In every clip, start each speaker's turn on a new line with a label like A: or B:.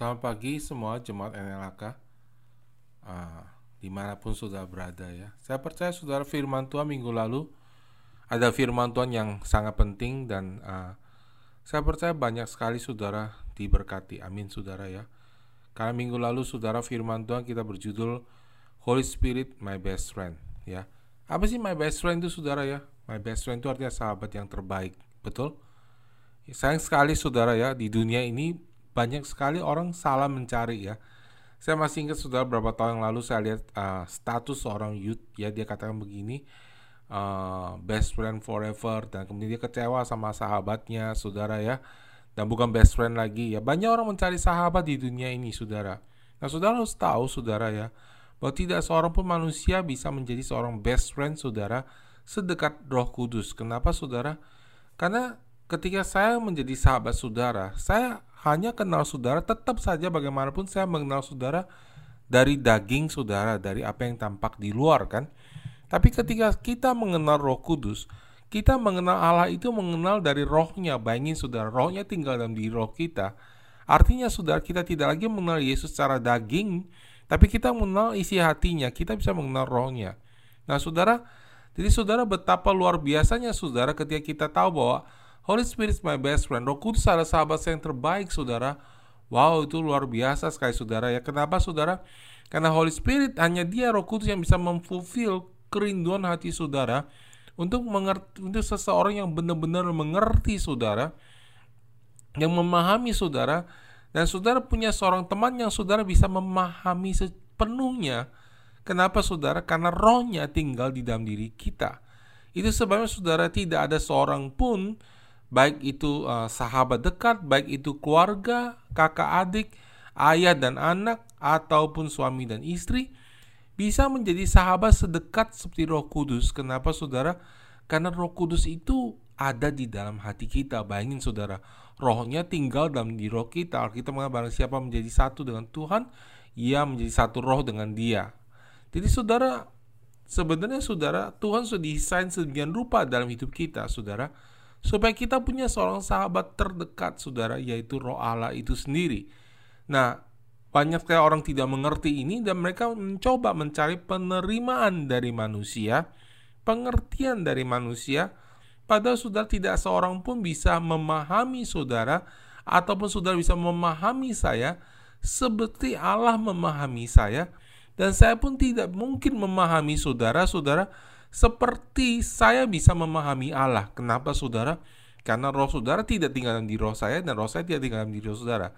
A: Selamat pagi semua jemaat NLAK uh, Di mana pun sudah berada ya. Saya percaya saudara firman Tuhan minggu lalu Ada firman Tuhan yang sangat penting Dan uh, saya percaya banyak sekali saudara diberkati. Amin saudara ya. Karena minggu lalu saudara firman Tuhan kita berjudul Holy Spirit my best friend ya. Apa sih my best friend itu saudara ya? My best friend itu artinya sahabat yang terbaik Betul? Sayang sekali saudara ya di dunia ini banyak sekali orang salah mencari ya. Saya masih ingat sudah beberapa tahun yang lalu saya lihat uh, status seorang youth ya dia katakan begini uh, best friend forever dan kemudian dia kecewa sama sahabatnya saudara ya dan bukan best friend lagi ya banyak orang mencari sahabat di dunia ini saudara. Nah saudara harus tahu saudara ya bahwa tidak seorang pun manusia bisa menjadi seorang best friend saudara sedekat Roh Kudus. Kenapa saudara? Karena ketika saya menjadi sahabat saudara, saya hanya kenal saudara, tetap saja bagaimanapun saya mengenal saudara dari daging saudara, dari apa yang tampak di luar kan. Tapi ketika kita mengenal Roh Kudus, kita mengenal Allah itu mengenal dari rohnya. Bayangin saudara, rohnya tinggal dalam diri roh kita. Artinya saudara kita tidak lagi mengenal Yesus secara daging, tapi kita mengenal isi hatinya, kita bisa mengenal rohnya. Nah saudara, jadi saudara betapa luar biasanya saudara ketika kita tahu bahwa Holy Spirit is my best friend. Roh Kudus adalah sahabat saya yang terbaik, saudara. Wow, itu luar biasa sekali, saudara. Ya, kenapa, saudara? Karena Holy Spirit hanya Dia Roh Kudus yang bisa memfulfill kerinduan hati saudara untuk mengerti untuk seseorang yang benar-benar mengerti saudara, yang memahami saudara, dan saudara punya seorang teman yang saudara bisa memahami sepenuhnya. Kenapa, saudara? Karena rohnya tinggal di dalam diri kita. Itu sebabnya saudara tidak ada seorang pun baik itu uh, sahabat dekat, baik itu keluarga, kakak adik, ayah dan anak, ataupun suami dan istri, bisa menjadi sahabat sedekat seperti Roh Kudus. Kenapa, saudara? Karena Roh Kudus itu ada di dalam hati kita. Bayangin, saudara, rohnya tinggal dalam di roh kita. Kita mengatakan siapa menjadi satu dengan Tuhan, ia menjadi satu roh dengan Dia. Jadi, saudara, sebenarnya, saudara, Tuhan sudah desain sedemikian rupa dalam hidup kita, saudara supaya kita punya seorang sahabat terdekat saudara yaitu roh Allah itu sendiri. Nah, banyak sekali orang tidak mengerti ini dan mereka mencoba mencari penerimaan dari manusia, pengertian dari manusia, padahal saudara tidak seorang pun bisa memahami saudara ataupun saudara bisa memahami saya seperti Allah memahami saya dan saya pun tidak mungkin memahami saudara-saudara seperti saya bisa memahami Allah. Kenapa saudara? Karena roh saudara tidak tinggal diri roh saya dan roh saya tidak tinggal diri roh saudara.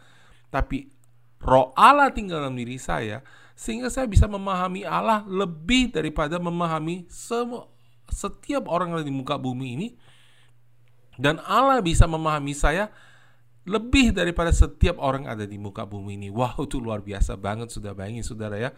A: Tapi roh Allah tinggal dalam diri saya sehingga saya bisa memahami Allah lebih daripada memahami semua setiap orang yang di muka bumi ini dan Allah bisa memahami saya lebih daripada setiap orang yang ada di muka bumi ini. Wow, itu luar biasa banget sudah bayangin saudara ya.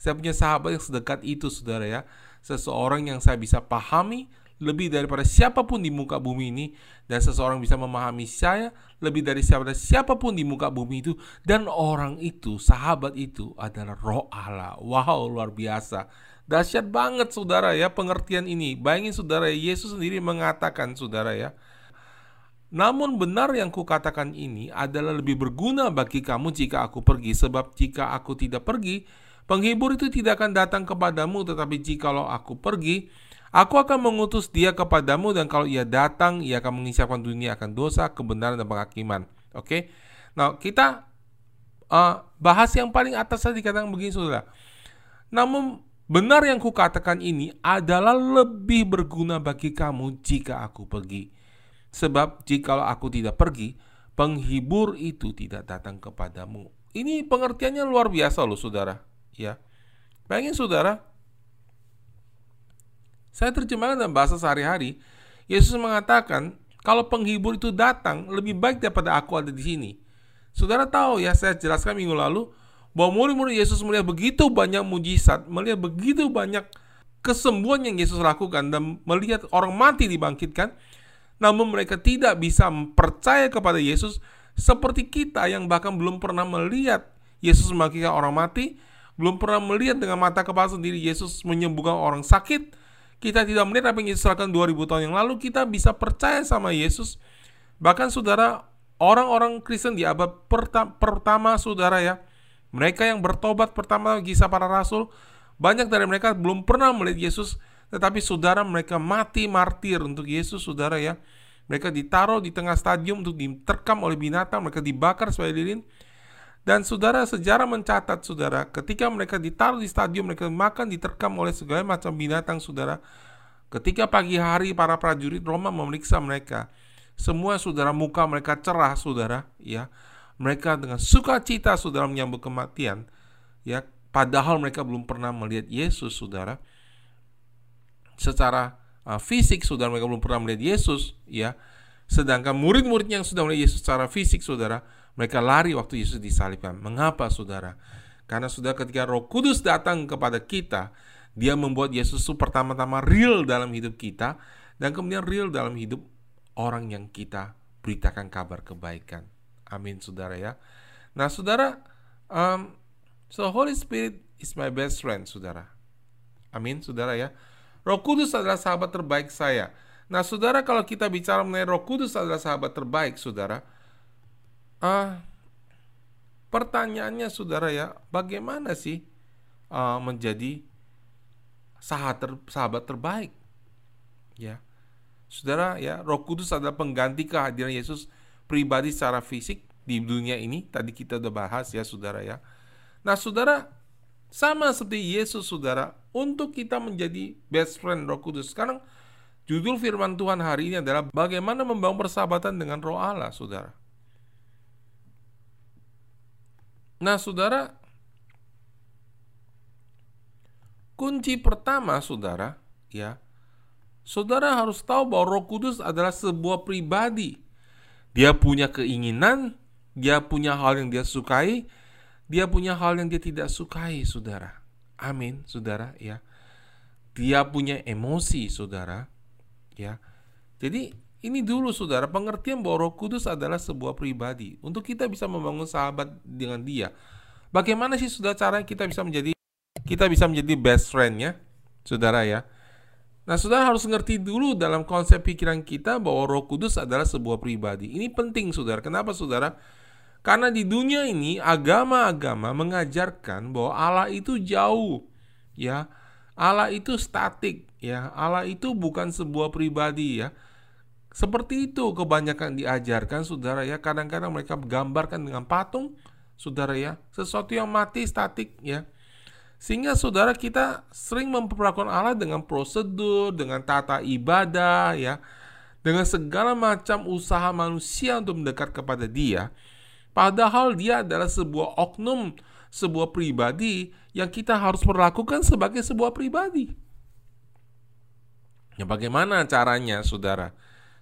A: Saya punya sahabat yang sedekat itu saudara ya seseorang yang saya bisa pahami lebih daripada siapa pun di muka bumi ini dan seseorang bisa memahami saya lebih dari siapa siapa pun di muka bumi itu dan orang itu sahabat itu adalah roh Allah. Wow luar biasa. Dahsyat banget saudara ya pengertian ini. Bayangin saudara Yesus sendiri mengatakan saudara ya namun benar yang kukatakan ini adalah lebih berguna bagi kamu jika aku pergi sebab jika aku tidak pergi Penghibur itu tidak akan datang kepadamu, tetapi jikalau aku pergi, aku akan mengutus dia kepadamu dan kalau ia datang, ia akan mengisapkan dunia akan dosa, kebenaran dan penghakiman. Oke, nah kita uh, bahas yang paling atas tadi dikatakan begini, saudara. Namun benar yang kukatakan ini adalah lebih berguna bagi kamu jika aku pergi. Sebab jikalau aku tidak pergi, penghibur itu tidak datang kepadamu. Ini pengertiannya luar biasa loh saudara. Ya. Bayangin saudara, saya terjemahkan dalam bahasa sehari-hari, Yesus mengatakan, kalau penghibur itu datang, lebih baik daripada aku ada di sini. Saudara tahu ya, saya jelaskan minggu lalu, bahwa murid-murid Yesus melihat begitu banyak mujizat, melihat begitu banyak kesembuhan yang Yesus lakukan, dan melihat orang mati dibangkitkan, namun mereka tidak bisa percaya kepada Yesus seperti kita yang bahkan belum pernah melihat Yesus membangkitkan orang mati, belum pernah melihat dengan mata kepala sendiri Yesus menyembuhkan orang sakit, kita tidak melihat apa yang Yesus lakukan 2000 tahun yang lalu, kita bisa percaya sama Yesus. Bahkan saudara, orang-orang Kristen di abad pertama, saudara ya, mereka yang bertobat pertama kisah para rasul, banyak dari mereka belum pernah melihat Yesus, tetapi saudara mereka mati martir untuk Yesus, saudara ya. Mereka ditaruh di tengah stadium untuk diterkam oleh binatang, mereka dibakar sebagai lilin. Dan saudara sejarah mencatat saudara, ketika mereka ditaruh di stadium, mereka makan diterkam oleh segala macam binatang saudara. Ketika pagi hari para prajurit Roma memeriksa mereka, semua saudara muka mereka cerah saudara, ya. Mereka dengan sukacita saudara menyambut kematian, ya. Padahal mereka belum pernah melihat Yesus saudara. Secara uh, fisik saudara mereka belum pernah melihat Yesus, ya. Sedangkan murid-murid yang sudah melihat Yesus secara fisik saudara, mereka lari waktu Yesus disalibkan. Mengapa saudara? Karena sudah ketika Roh Kudus datang kepada kita, dia membuat Yesus itu pertama-tama real dalam hidup kita dan kemudian real dalam hidup orang yang kita beritakan kabar kebaikan. Amin, saudara ya. Nah, saudara, um, so Holy Spirit is my best friend, saudara. Amin, saudara ya. Roh Kudus adalah sahabat terbaik saya. Nah, saudara, kalau kita bicara mengenai Roh Kudus adalah sahabat terbaik, saudara. Uh, pertanyaannya, saudara ya, bagaimana sih uh, menjadi sahabat, ter, sahabat terbaik. Ya. Saudara, ya, Roh Kudus adalah pengganti kehadiran Yesus pribadi secara fisik di dunia ini. Tadi kita udah bahas ya, Saudara ya. Nah, Saudara, sama seperti Yesus, Saudara, untuk kita menjadi best friend Roh Kudus. Sekarang judul firman Tuhan hari ini adalah bagaimana membangun persahabatan dengan Roh Allah, Saudara. Nah, Saudara, Kunci pertama, saudara, ya, saudara harus tahu bahwa Roh Kudus adalah sebuah pribadi. Dia punya keinginan, dia punya hal yang dia sukai, dia punya hal yang dia tidak sukai, saudara. Amin, saudara, ya. Dia punya emosi, saudara, ya. Jadi ini dulu saudara, pengertian bahwa Roh Kudus adalah sebuah pribadi. Untuk kita bisa membangun sahabat dengan dia. Bagaimana sih sudah cara kita bisa menjadi kita bisa menjadi best friend ya, saudara ya. Nah, saudara harus ngerti dulu dalam konsep pikiran kita bahwa Roh Kudus adalah sebuah pribadi. Ini penting, saudara. Kenapa, saudara? Karena di dunia ini agama-agama mengajarkan bahwa Allah itu jauh, ya. Allah itu statik, ya. Allah itu bukan sebuah pribadi, ya. Seperti itu kebanyakan diajarkan, saudara ya. Kadang-kadang mereka gambarkan dengan patung, saudara ya. Sesuatu yang mati statik, ya sehingga saudara kita sering memperlakukan Allah dengan prosedur, dengan tata ibadah ya, dengan segala macam usaha manusia untuk mendekat kepada Dia. Padahal Dia adalah sebuah oknum, sebuah pribadi yang kita harus perlakukan sebagai sebuah pribadi. Ya bagaimana caranya saudara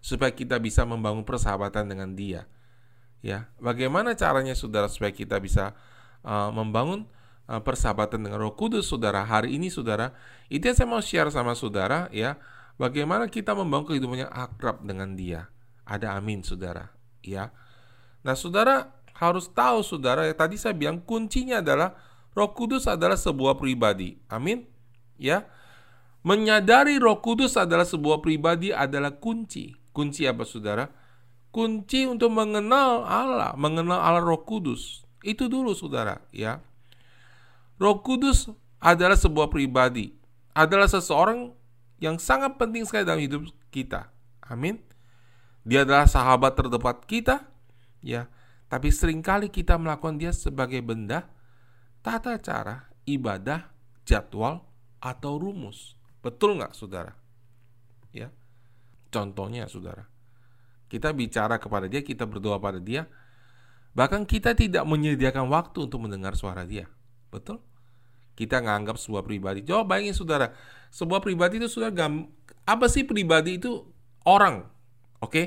A: supaya kita bisa membangun persahabatan dengan Dia? Ya, bagaimana caranya saudara supaya kita bisa uh, membangun Eh, persahabatan dengan Roh Kudus, saudara. Hari ini, saudara, itu yang saya mau share sama saudara, ya. Bagaimana kita membangun kehidupan yang akrab dengan Dia. Ada amin, saudara. Ya. Nah, saudara harus tahu, saudara. Ya, tadi saya bilang kuncinya adalah Roh Kudus adalah sebuah pribadi. Amin. Ya. Menyadari Roh Kudus adalah sebuah pribadi adalah kunci. Kunci apa, saudara? Kunci untuk mengenal Allah, mengenal Allah Roh Kudus. Itu dulu, saudara. Ya. Roh Kudus adalah sebuah pribadi, adalah seseorang yang sangat penting sekali dalam hidup kita. Amin. Dia adalah sahabat terdekat kita, ya. Tapi sering kali kita melakukan dia sebagai benda, tata cara, ibadah, jadwal, atau rumus. Betul nggak, saudara? Ya. Contohnya, saudara. Kita bicara kepada dia, kita berdoa pada dia, bahkan kita tidak menyediakan waktu untuk mendengar suara dia. Betul? Kita nganggap sebuah pribadi. Coba bayangin saudara, sebuah pribadi itu sudah gam apa sih pribadi itu orang. Oke? Okay?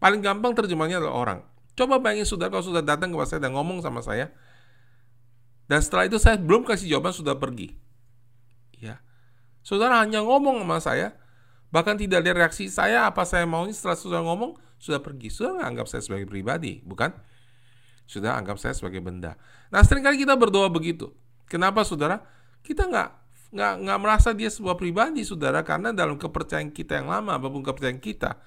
A: Paling gampang terjemahnya adalah orang. Coba bayangin saudara kalau sudah datang ke saya dan ngomong sama saya. Dan setelah itu saya belum kasih jawaban sudah pergi. Ya. Saudara hanya ngomong sama saya, bahkan tidak ada reaksi saya apa saya mau ini setelah sudah ngomong sudah pergi. Sudah anggap saya sebagai pribadi, bukan? Sudah anggap saya sebagai benda. Nah sering kali kita berdoa begitu. Kenapa saudara? Kita nggak nggak nggak merasa dia sebuah pribadi saudara karena dalam kepercayaan kita yang lama apa pun kepercayaan kita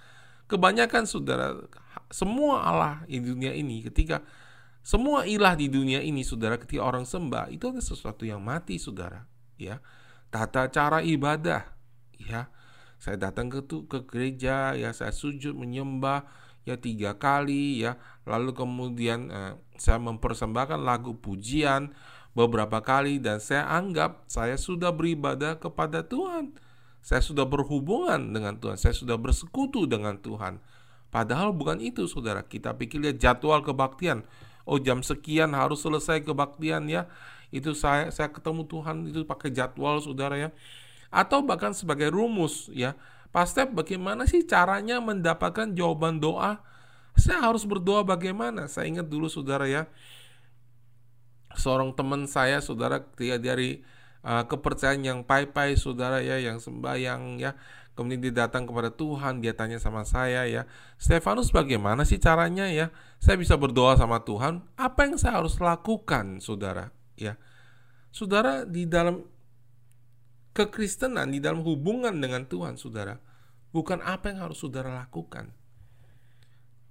A: kebanyakan saudara semua Allah di dunia ini ketika semua ilah di dunia ini saudara ketika orang sembah itu ada sesuatu yang mati saudara ya tata cara ibadah ya saya datang ke ke gereja ya saya sujud menyembah ya tiga kali ya. Lalu kemudian eh, saya mempersembahkan lagu pujian beberapa kali dan saya anggap saya sudah beribadah kepada Tuhan. Saya sudah berhubungan dengan Tuhan saya sudah bersekutu dengan Tuhan. Padahal bukan itu saudara. Kita pikir lihat jadwal kebaktian. Oh jam sekian harus selesai kebaktian ya. Itu saya saya ketemu Tuhan itu pakai jadwal saudara ya atau bahkan sebagai rumus ya Pastor, bagaimana sih caranya mendapatkan jawaban doa? Saya harus berdoa bagaimana? Saya ingat dulu saudara ya, seorang teman saya saudara dia dari uh, kepercayaan yang pai-pai saudara ya, yang sembahyang ya, kemudian dia datang kepada Tuhan, dia tanya sama saya ya, Stefanus bagaimana sih caranya ya? Saya bisa berdoa sama Tuhan, apa yang saya harus lakukan saudara? Ya, saudara di dalam kekristenan di dalam hubungan dengan Tuhan, saudara, bukan apa yang harus saudara lakukan.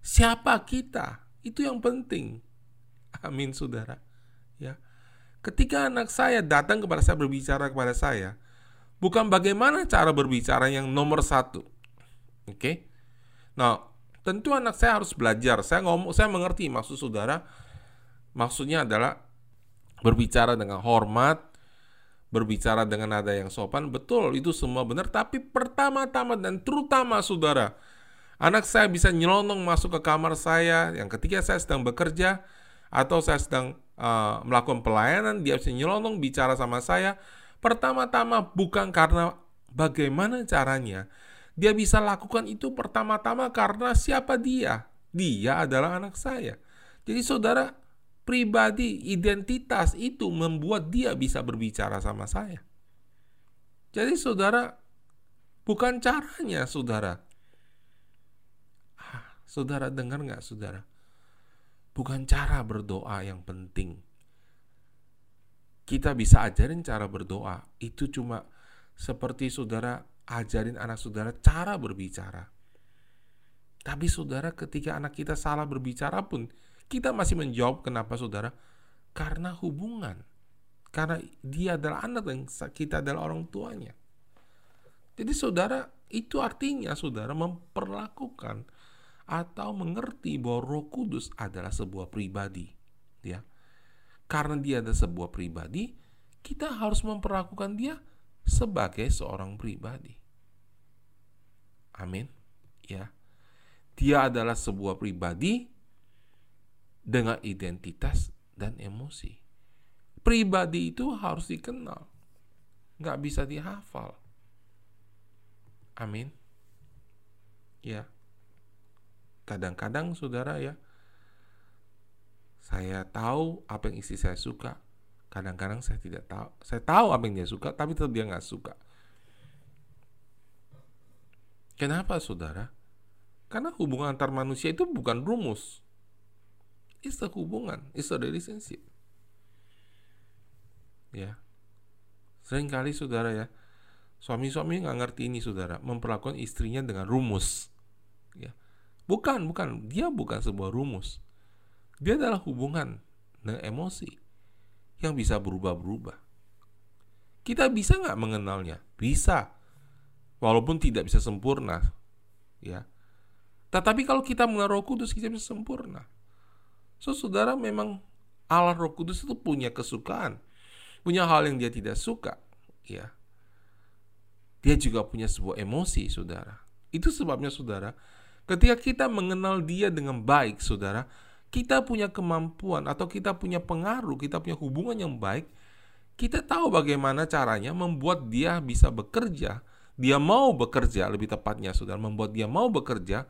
A: Siapa kita? Itu yang penting. Amin, saudara. Ya. Ketika anak saya datang kepada saya berbicara kepada saya, bukan bagaimana cara berbicara yang nomor satu. Oke? Okay? Nah, tentu anak saya harus belajar. Saya ngomong, saya mengerti maksud saudara. Maksudnya adalah berbicara dengan hormat, berbicara dengan nada yang sopan, betul itu semua benar. Tapi pertama-tama dan terutama saudara, anak saya bisa nyelonong masuk ke kamar saya yang ketika saya sedang bekerja atau saya sedang uh, melakukan pelayanan, dia bisa nyelonong bicara sama saya. Pertama-tama bukan karena bagaimana caranya, dia bisa lakukan itu pertama-tama karena siapa dia? Dia adalah anak saya. Jadi saudara, pribadi, identitas itu membuat dia bisa berbicara sama saya. Jadi saudara, bukan caranya saudara. Ah, saudara dengar nggak saudara? Bukan cara berdoa yang penting. Kita bisa ajarin cara berdoa. Itu cuma seperti saudara ajarin anak saudara cara berbicara. Tapi saudara ketika anak kita salah berbicara pun kita masih menjawab kenapa saudara? Karena hubungan. Karena dia adalah anak dan kita adalah orang tuanya. Jadi saudara, itu artinya saudara memperlakukan atau mengerti bahwa Roh Kudus adalah sebuah pribadi, ya. Karena dia adalah sebuah pribadi, kita harus memperlakukan dia sebagai seorang pribadi. Amin. Ya. Dia adalah sebuah pribadi dengan identitas dan emosi. Pribadi itu harus dikenal, nggak bisa dihafal. Amin. Ya, kadang-kadang saudara ya, saya tahu apa yang istri saya suka. Kadang-kadang saya tidak tahu. Saya tahu apa yang dia suka, tapi tetap dia nggak suka. Kenapa saudara? Karena hubungan antar manusia itu bukan rumus. It's a hubungan, it's a relationship. Ya, sering kali saudara ya, suami-suami nggak ngerti ini saudara, memperlakukan istrinya dengan rumus. Ya, bukan, bukan, dia bukan sebuah rumus. Dia adalah hubungan dengan emosi yang bisa berubah-berubah. Kita bisa nggak mengenalnya? Bisa, walaupun tidak bisa sempurna, ya. Tetapi kalau kita mengenal Roh Kudus, kita bisa sempurna. So, saudara memang Allah Roh Kudus itu punya kesukaan, punya hal yang dia tidak suka, ya. Dia juga punya sebuah emosi, saudara. Itu sebabnya, saudara, ketika kita mengenal dia dengan baik, saudara, kita punya kemampuan atau kita punya pengaruh, kita punya hubungan yang baik, kita tahu bagaimana caranya membuat dia bisa bekerja, dia mau bekerja lebih tepatnya, saudara, membuat dia mau bekerja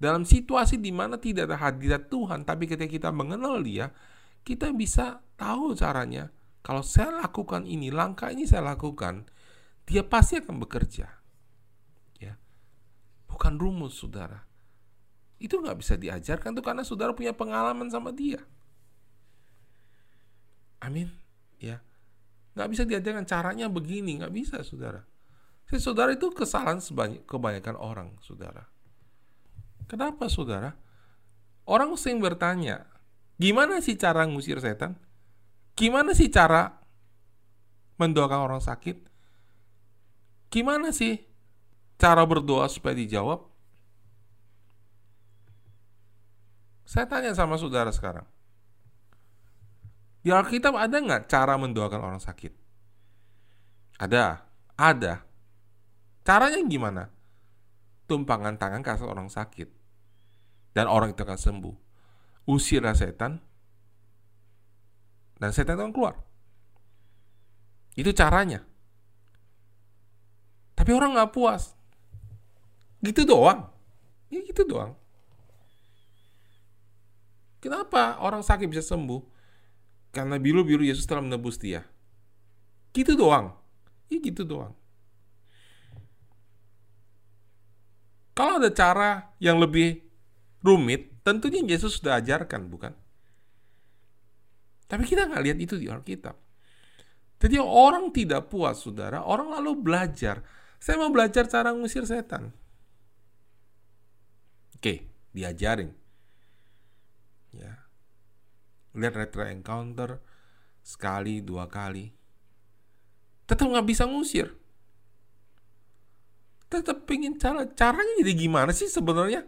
A: dalam situasi di mana tidak ada hadirat Tuhan, tapi ketika kita mengenal Dia, kita bisa tahu caranya. Kalau saya lakukan ini, langkah ini saya lakukan, Dia pasti akan bekerja. Ya, bukan rumus, saudara. Itu nggak bisa diajarkan tuh karena saudara punya pengalaman sama Dia. Amin. Ya, nggak bisa diajarkan caranya begini, nggak bisa, saudara. Saudara itu kesalahan sebanyak kebanyakan orang, saudara. Kenapa saudara? Orang sering bertanya, gimana sih cara ngusir setan? Gimana sih cara mendoakan orang sakit? Gimana sih cara berdoa supaya dijawab? Saya tanya sama saudara sekarang. Di Alkitab ada nggak cara mendoakan orang sakit? Ada, ada. Caranya gimana? Tumpangan tangan kasih orang sakit. Dan orang itu akan sembuh. Usirlah setan. Dan setan akan keluar. Itu caranya. Tapi orang nggak puas. Gitu doang. Ya gitu doang. Kenapa orang sakit bisa sembuh? Karena biru-biru Yesus telah menebus dia. Gitu doang. Ya gitu doang. Kalau ada cara yang lebih rumit, tentunya Yesus sudah ajarkan, bukan? Tapi kita nggak lihat itu di Alkitab. Jadi orang tidak puas, saudara. Orang lalu belajar. Saya mau belajar cara ngusir setan. Oke, diajarin ya lihat retro encounter sekali dua kali tetap nggak bisa ngusir tetap pingin cara caranya jadi gimana sih sebenarnya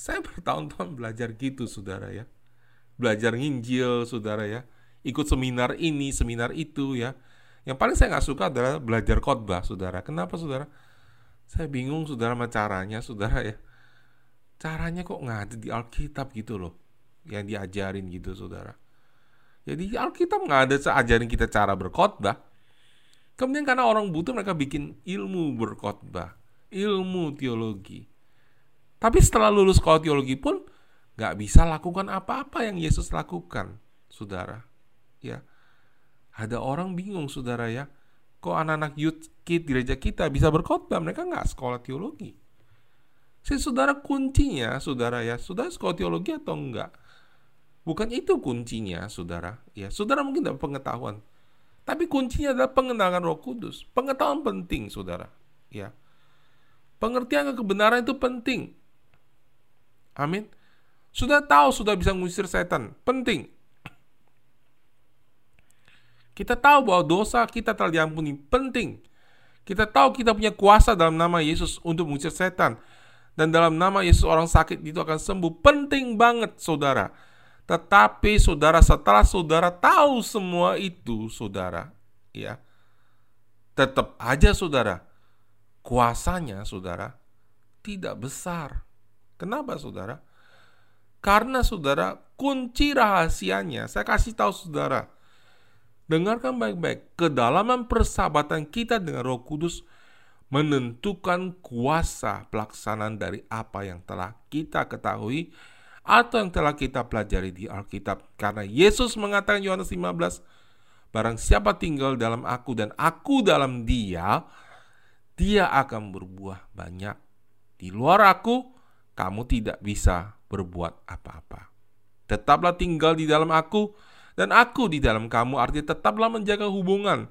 A: saya bertahun-tahun belajar gitu saudara ya. Belajar nginjil saudara ya. Ikut seminar ini seminar itu ya. Yang paling saya nggak suka adalah belajar khotbah saudara. Kenapa saudara? Saya bingung saudara sama caranya saudara ya. Caranya kok nggak ada di Alkitab gitu loh yang diajarin gitu saudara. Jadi Alkitab nggak ada ajarin kita cara berkhotbah. Kemudian karena orang butuh mereka bikin ilmu berkhotbah ilmu teologi tapi setelah lulus sekolah teologi pun nggak bisa lakukan apa-apa yang Yesus lakukan saudara ya ada orang bingung saudara ya kok anak-anak youth kid gereja kita bisa berkhotbah mereka nggak sekolah teologi Si saudara kuncinya, saudara ya, saudara sekolah teologi atau enggak? Bukan itu kuncinya, saudara. Ya, saudara mungkin dapat pengetahuan. Tapi kuncinya adalah pengenalan Roh Kudus. Pengetahuan penting, saudara. Ya. Pengertian kebenaran itu penting. Amin. Sudah tahu sudah bisa mengusir setan, penting. Kita tahu bahwa dosa kita telah diampuni, penting. Kita tahu kita punya kuasa dalam nama Yesus untuk mengusir setan dan dalam nama Yesus orang sakit itu akan sembuh. Penting banget saudara. Tetapi saudara setelah saudara tahu semua itu saudara, ya. Tetap aja saudara, kuasanya saudara tidak besar. Kenapa saudara? Karena saudara kunci rahasianya, saya kasih tahu saudara. Dengarkan baik-baik, kedalaman persahabatan kita dengan Roh Kudus menentukan kuasa pelaksanaan dari apa yang telah kita ketahui atau yang telah kita pelajari di Alkitab. Karena Yesus mengatakan Yohanes 15, barang siapa tinggal dalam aku dan aku dalam dia, dia akan berbuah banyak. Di luar aku, kamu tidak bisa berbuat apa-apa. Tetaplah tinggal di dalam aku dan aku di dalam kamu, artinya tetaplah menjaga hubungan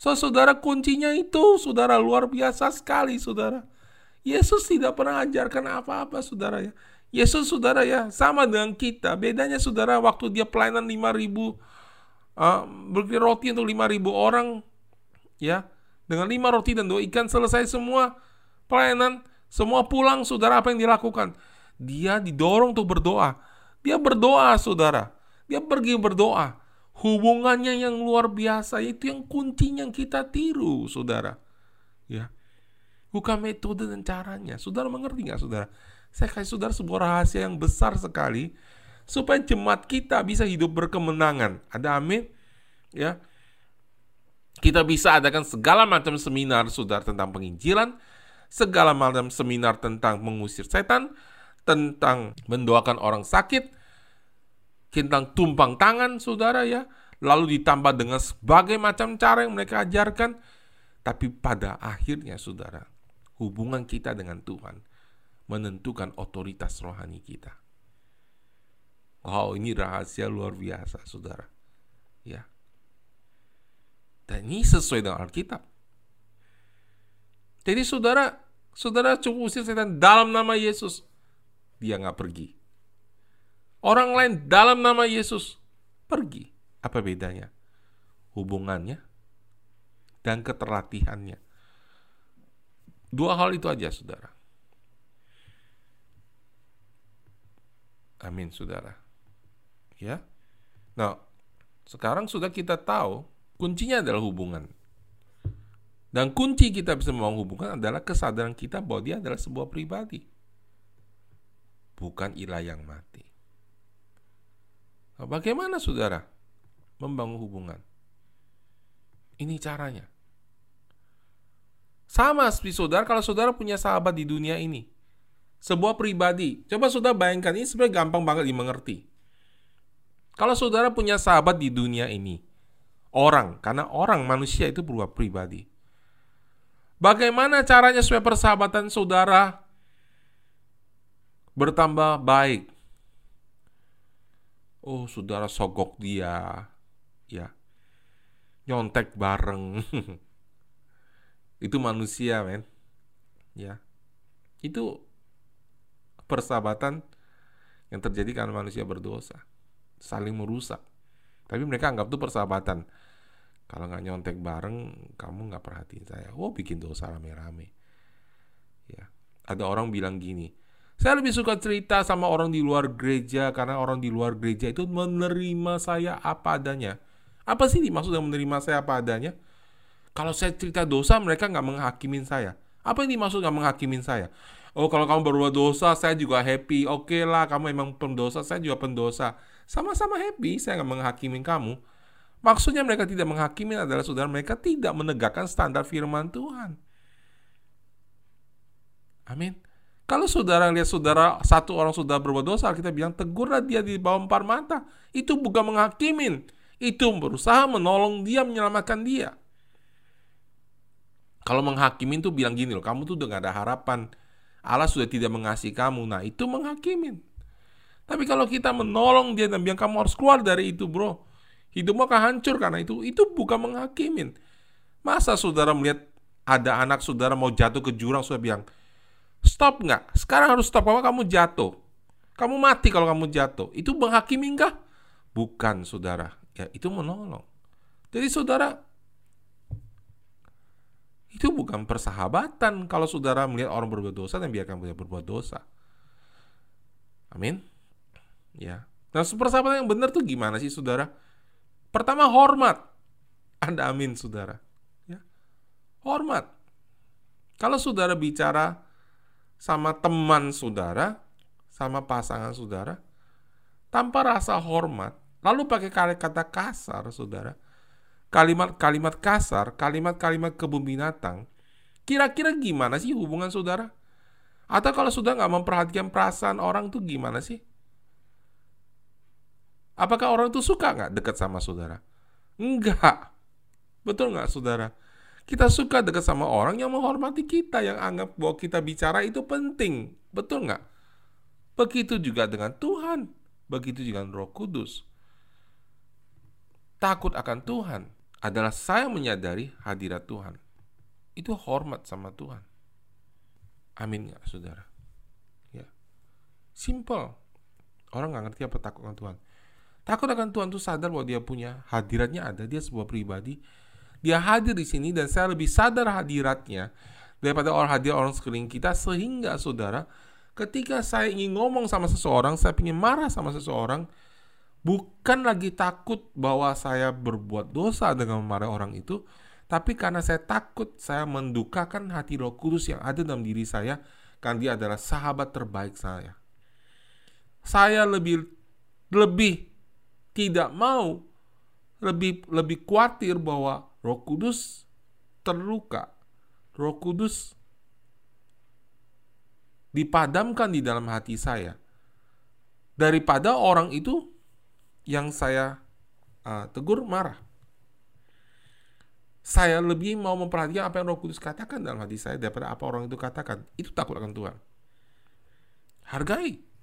A: So, saudara kuncinya itu, saudara luar biasa sekali, saudara. Yesus tidak pernah ajarkan apa-apa, saudara ya. Yesus, saudara ya, sama dengan kita. Bedanya, saudara, waktu dia pelayanan 5000 uh, beri roti untuk 5000 orang, ya, dengan lima roti dan dua ikan selesai semua pelayanan, semua pulang, saudara, apa yang dilakukan? Dia didorong untuk berdoa. Dia berdoa, saudara. Dia pergi berdoa. Hubungannya yang luar biasa itu yang kuncinya yang kita tiru saudara. Ya. Bukan metode dan caranya. Saudara mengerti nggak saudara? Saya kasih saudara sebuah rahasia yang besar sekali supaya jemaat kita bisa hidup berkemenangan. Ada amin? Ya. Kita bisa adakan segala macam seminar saudara tentang penginjilan segala macam seminar tentang mengusir setan tentang mendoakan orang sakit tentang tumpang tangan saudara ya, lalu ditambah dengan sebagai macam cara yang mereka ajarkan, tapi pada akhirnya saudara, hubungan kita dengan Tuhan menentukan otoritas rohani kita. Wow, ini rahasia luar biasa, saudara. Ya. Dan ini sesuai dengan Alkitab. Jadi saudara, saudara cukup usir setan dalam nama Yesus. Dia nggak pergi. Orang lain dalam nama Yesus pergi. Apa bedanya? Hubungannya dan keterlatihannya. Dua hal itu aja, saudara. Amin, saudara. Ya. Nah, sekarang sudah kita tahu kuncinya adalah hubungan. Dan kunci kita bisa membangun hubungan adalah kesadaran kita bahwa dia adalah sebuah pribadi. Bukan ilah yang mati. Nah, bagaimana saudara membangun hubungan? Ini caranya. Sama seperti saudara kalau saudara punya sahabat di dunia ini. Sebuah pribadi. Coba saudara bayangkan, ini sebenarnya gampang banget dimengerti. Kalau saudara punya sahabat di dunia ini, orang, karena orang manusia itu berubah pribadi Bagaimana caranya supaya persahabatan saudara bertambah baik? Oh, saudara sogok dia, ya, nyontek bareng. itu manusia, men. Ya, itu persahabatan yang terjadi karena manusia berdosa, saling merusak. Tapi mereka anggap itu persahabatan. Kalau nggak nyontek bareng, kamu nggak perhatiin saya. Oh, bikin dosa rame-rame. Ya, ada orang bilang gini, saya lebih suka cerita sama orang di luar gereja karena orang di luar gereja itu menerima saya apa adanya. Apa sih dimaksud dengan menerima saya apa adanya? Kalau saya cerita dosa, mereka nggak menghakimin saya. Apa yang dimaksud nggak menghakimin saya? Oh, kalau kamu berbuat dosa, saya juga happy. Oke okay lah, kamu emang pendosa, saya juga pendosa. Sama-sama happy, saya nggak menghakimin kamu. Maksudnya mereka tidak menghakimi adalah saudara mereka tidak menegakkan standar firman Tuhan. Amin. Kalau saudara lihat saudara satu orang sudah berbuat dosa, kita bilang tegurlah dia di bawah empat mata. Itu bukan menghakimin, itu berusaha menolong dia, menyelamatkan dia. Kalau menghakimin tuh bilang gini loh, kamu tuh udah gak ada harapan. Allah sudah tidak mengasihi kamu. Nah itu menghakimin. Tapi kalau kita menolong dia dan bilang kamu harus keluar dari itu bro. Hidupmu akan hancur karena itu. Itu bukan menghakimin. Masa saudara melihat ada anak saudara mau jatuh ke jurang, saudara bilang, stop nggak? Sekarang harus stop, karena kamu jatuh. Kamu mati kalau kamu jatuh. Itu menghakimi enggak? Bukan, saudara. Ya, itu menolong. Jadi saudara, itu bukan persahabatan kalau saudara melihat orang berbuat dosa dan biarkan dia berbuat dosa. Amin. Ya. Nah, persahabatan yang benar tuh gimana sih, saudara? Pertama hormat. Anda amin saudara. Ya. Hormat. Kalau saudara bicara sama teman saudara, sama pasangan saudara, tanpa rasa hormat, lalu pakai kata kasar, saudara, kalimat-kalimat kasar, kalimat-kalimat kebun binatang, kira-kira gimana sih hubungan saudara? Atau kalau sudah nggak memperhatikan perasaan orang tuh gimana sih? Apakah orang itu suka nggak dekat sama saudara? Enggak. Betul nggak saudara? Kita suka dekat sama orang yang menghormati kita, yang anggap bahwa kita bicara itu penting. Betul nggak? Begitu juga dengan Tuhan. Begitu juga dengan roh kudus. Takut akan Tuhan adalah saya menyadari hadirat Tuhan. Itu hormat sama Tuhan. Amin nggak saudara? Ya. Simple. Orang nggak ngerti apa takut akan Tuhan. Takut akan Tuhan tuh sadar bahwa dia punya hadiratnya ada, dia sebuah pribadi. Dia hadir di sini dan saya lebih sadar hadiratnya daripada orang hadir orang sekeliling kita sehingga saudara ketika saya ingin ngomong sama seseorang, saya ingin marah sama seseorang, bukan lagi takut bahwa saya berbuat dosa dengan memarahi orang itu, tapi karena saya takut saya mendukakan hati Roh Kudus yang ada dalam diri saya, karena dia adalah sahabat terbaik saya. Saya lebih lebih tidak mau lebih lebih khawatir bahwa Roh Kudus terluka. Roh Kudus dipadamkan di dalam hati saya daripada orang itu yang saya uh, tegur marah. Saya lebih mau memperhatikan apa yang Roh Kudus katakan dalam hati saya daripada apa orang itu katakan. Itu takut akan Tuhan. Hargai.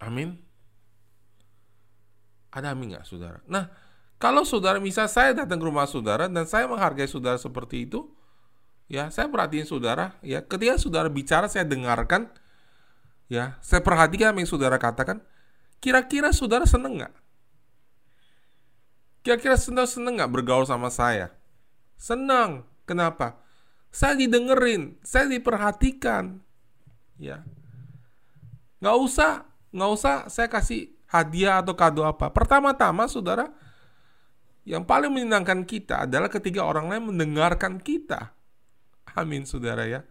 A: Amin. Ada amin nggak saudara? Nah, kalau saudara misal saya datang ke rumah saudara dan saya menghargai saudara seperti itu, ya saya perhatiin saudara, ya ketika saudara bicara saya dengarkan, Ya, saya perhatikan apa yang saudara katakan. Kira-kira saudara seneng nggak? Kira-kira saudara seneng nggak bergaul sama saya? Senang. Kenapa? Saya didengerin, saya diperhatikan. Ya, nggak usah, nggak usah saya kasih hadiah atau kado apa. Pertama-tama, saudara, yang paling menyenangkan kita adalah ketika orang lain mendengarkan kita. Amin, saudara ya.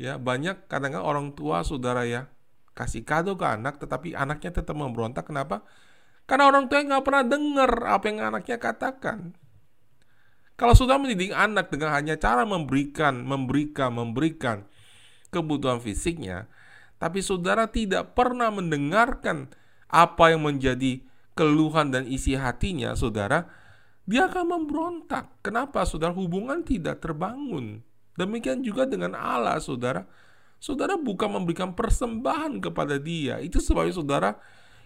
A: Ya, banyak kadang-kadang orang tua, saudara ya, kasih kado ke anak, tetapi anaknya tetap memberontak. Kenapa? Karena orang tua nggak pernah dengar apa yang anaknya katakan. Kalau sudah mendidik anak dengan hanya cara memberikan, memberikan, memberikan kebutuhan fisiknya, tapi saudara tidak pernah mendengarkan apa yang menjadi keluhan dan isi hatinya, saudara, dia akan memberontak. Kenapa, saudara? Hubungan tidak terbangun. Demikian juga dengan Allah, saudara. Saudara bukan memberikan persembahan kepada dia. Itu sebabnya, saudara,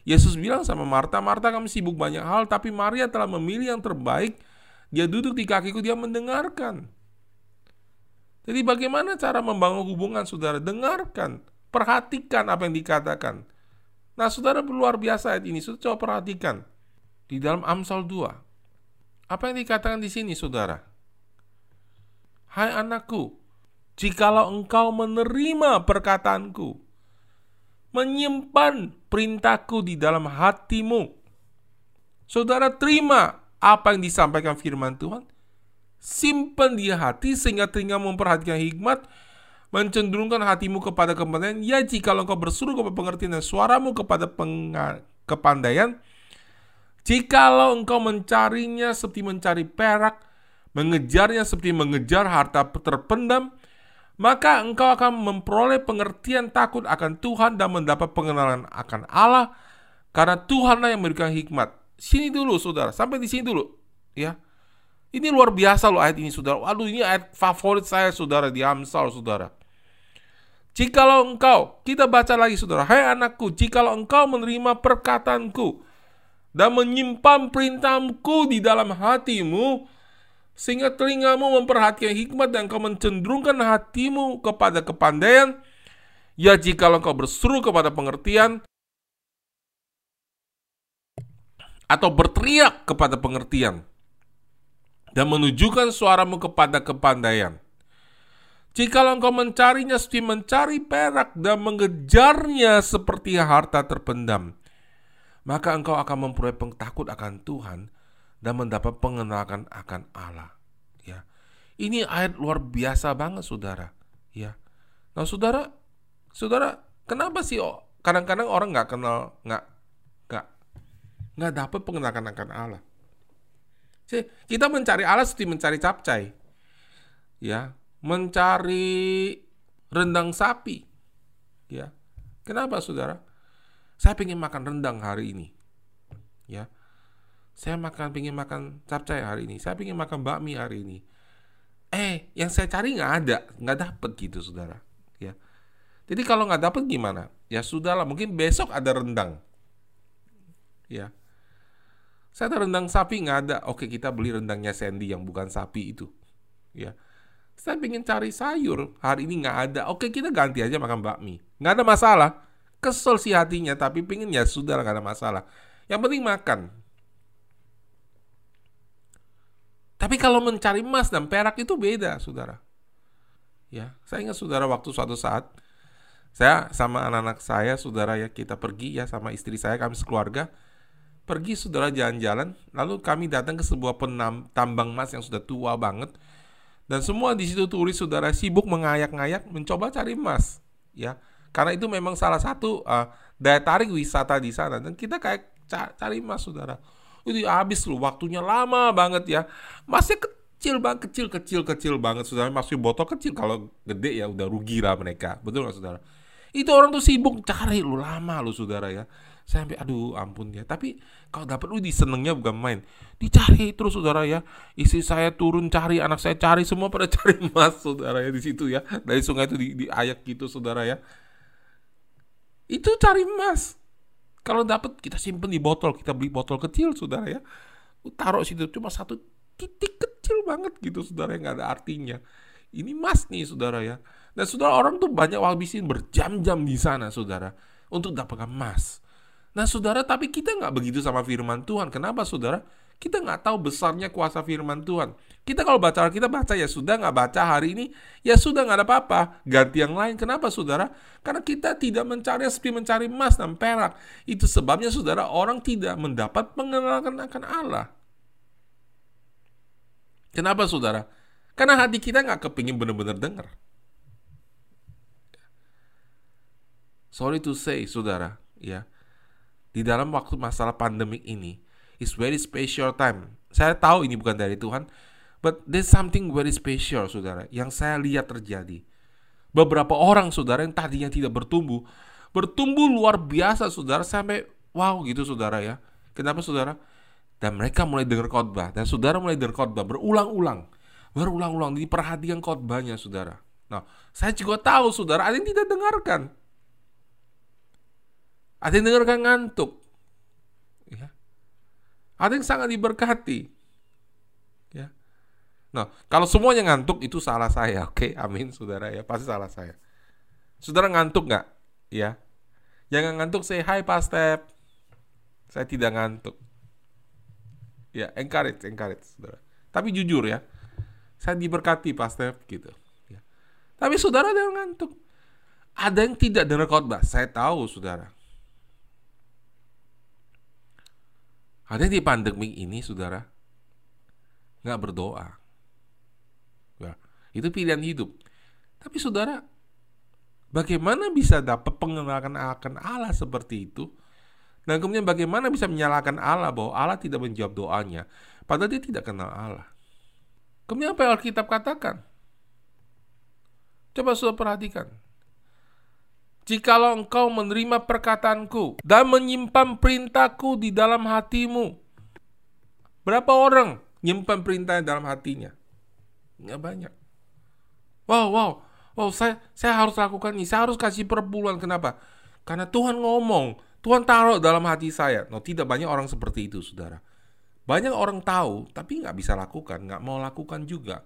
A: Yesus bilang sama Marta, Marta kami sibuk banyak hal, tapi Maria telah memilih yang terbaik. Dia duduk di kakiku, dia mendengarkan. Jadi bagaimana cara membangun hubungan saudara? Dengarkan Perhatikan apa yang dikatakan. Nah, saudara luar biasa ayat ini. Saudara coba perhatikan. Di dalam Amsal 2. Apa yang dikatakan di sini, saudara? Hai anakku, jikalau engkau menerima perkataanku, menyimpan perintahku di dalam hatimu, saudara terima apa yang disampaikan firman Tuhan, simpan di hati sehingga telinga memperhatikan hikmat, mencenderungkan hatimu kepada kepandaian, ya jika engkau bersuruh kepada pengertian dan suaramu kepada kepandaian, jikalau engkau mencarinya seperti mencari perak, mengejarnya seperti mengejar harta terpendam, maka engkau akan memperoleh pengertian takut akan Tuhan dan mendapat pengenalan akan Allah, karena Tuhanlah yang memberikan hikmat. Sini dulu, saudara. Sampai di sini dulu, ya. Ini luar biasa loh ayat ini saudara. Waduh ini ayat favorit saya saudara di Amsal saudara. Jikalau engkau, kita baca lagi saudara. Hai anakku, jikalau engkau menerima perkataanku dan menyimpan perintahku di dalam hatimu, sehingga telingamu memperhatikan hikmat dan engkau mencenderungkan hatimu kepada kepandaian, ya jikalau engkau berseru kepada pengertian, atau berteriak kepada pengertian, dan menunjukkan suaramu kepada kepandaian. Jikalau engkau mencarinya seperti mencari perak dan mengejarnya seperti harta terpendam, maka engkau akan memperoleh takut akan Tuhan dan mendapat pengenalan akan Allah. Ya, ini ayat luar biasa banget, saudara. Ya, nah saudara, saudara, kenapa sih oh, kadang-kadang orang nggak kenal, nggak, nggak, nggak dapat pengenalan akan Allah? Kita mencari Allah seperti mencari capcay. Ya, mencari rendang sapi. Ya. Kenapa, Saudara? Saya ingin makan rendang hari ini. Ya. Saya makan ingin makan capcay hari ini. Saya ingin makan bakmi hari ini. Eh, yang saya cari nggak ada, nggak dapet gitu, saudara. Ya. Jadi kalau nggak dapet gimana? Ya sudahlah, mungkin besok ada rendang. Ya. Saya ada rendang sapi nggak ada. Oke kita beli rendangnya Sandy yang bukan sapi itu. Ya. Saya ingin cari sayur. Hari ini nggak ada. Oke kita ganti aja makan bakmi. Nggak ada masalah. Kesel sih hatinya. Tapi pengen ya sudah nggak ada masalah. Yang penting makan. Tapi kalau mencari emas dan perak itu beda, saudara. Ya, saya ingat saudara waktu suatu saat saya sama anak-anak saya, saudara ya kita pergi ya sama istri saya kami sekeluarga Pergi saudara jalan-jalan, lalu kami datang ke sebuah penam, tambang emas yang sudah tua banget. Dan semua di situ turis saudara sibuk mengayak-ngayak mencoba cari emas, ya. Karena itu memang salah satu uh, daya tarik wisata di sana dan kita kayak cari emas saudara. Itu habis loh, waktunya lama banget ya. Masih kecil banget, kecil, kecil, kecil banget saudara. Masih botol kecil kalau gede ya udah rugi lah mereka. Betul nggak saudara? Itu orang tuh sibuk cari lu lama lu saudara ya saya sampai aduh ampun ya. Tapi kalau dapat lu disenengnya bukan main. Dicari terus saudara ya. Isi saya turun cari anak saya cari semua pada cari emas saudara ya di situ ya. Dari sungai itu di, di ayak gitu saudara ya. Itu cari emas. Kalau dapat kita simpen di botol kita beli botol kecil saudara ya. Taruh situ cuma satu titik kecil banget gitu saudara yang nggak ada artinya. Ini emas nih saudara ya. Dan saudara orang tuh banyak habisin berjam-jam di sana saudara untuk dapatkan emas. Nah saudara tapi kita nggak begitu sama firman Tuhan. Kenapa saudara? Kita nggak tahu besarnya kuasa firman Tuhan. Kita kalau baca kita baca ya sudah nggak baca hari ini ya sudah nggak ada apa-apa ganti yang lain. Kenapa saudara? Karena kita tidak mencari seperti mencari emas dan perak. Itu sebabnya saudara orang tidak mendapat pengenalan akan Allah. Kenapa saudara? Karena hati kita nggak kepingin benar-benar dengar. Sorry to say, saudara, ya. Di dalam waktu masalah pandemik ini, is very special time. Saya tahu ini bukan dari Tuhan, but there's something very special, saudara, yang saya lihat terjadi. Beberapa orang, saudara, yang tadinya tidak bertumbuh, bertumbuh luar biasa, saudara, sampai wow gitu, saudara ya. Kenapa, saudara? Dan mereka mulai dengar khotbah, dan saudara mulai dengar khotbah berulang-ulang, berulang-ulang. Diperhatikan khotbahnya, saudara. Nah, saya juga tahu, saudara, ada yang tidak dengarkan. Ada yang dengarkan ngantuk. Ya. Ada yang sangat diberkati. Ya. Nah, kalau semuanya ngantuk itu salah saya, oke? Amin, saudara ya, pasti salah saya. Saudara ngantuk nggak? Ya. Jangan ngantuk, say hi Pak Step. Saya tidak ngantuk. Ya, encourage, encourage, saudara. Tapi jujur ya, saya diberkati Pak Step gitu. Ya. Tapi saudara ada yang ngantuk. Ada yang tidak dengar khotbah. Saya tahu, saudara. Ada di pandemi ini, saudara, nggak berdoa. Ya, itu pilihan hidup. Tapi saudara, bagaimana bisa dapat pengenalan akan Allah seperti itu? Dan kemudian bagaimana bisa menyalahkan Allah bahwa Allah tidak menjawab doanya, padahal dia tidak kenal Allah. Kemudian apa yang Alkitab katakan? Coba sudah perhatikan. Jikalau engkau menerima perkataanku dan menyimpan perintahku di dalam hatimu. Berapa orang nyimpan perintahnya dalam hatinya? Nggak banyak. Wow, wow, wow, saya, saya harus lakukan ini. Saya harus kasih perpuluhan. Kenapa? Karena Tuhan ngomong. Tuhan taruh dalam hati saya. No, tidak banyak orang seperti itu, saudara. Banyak orang tahu, tapi nggak bisa lakukan. Nggak mau lakukan juga.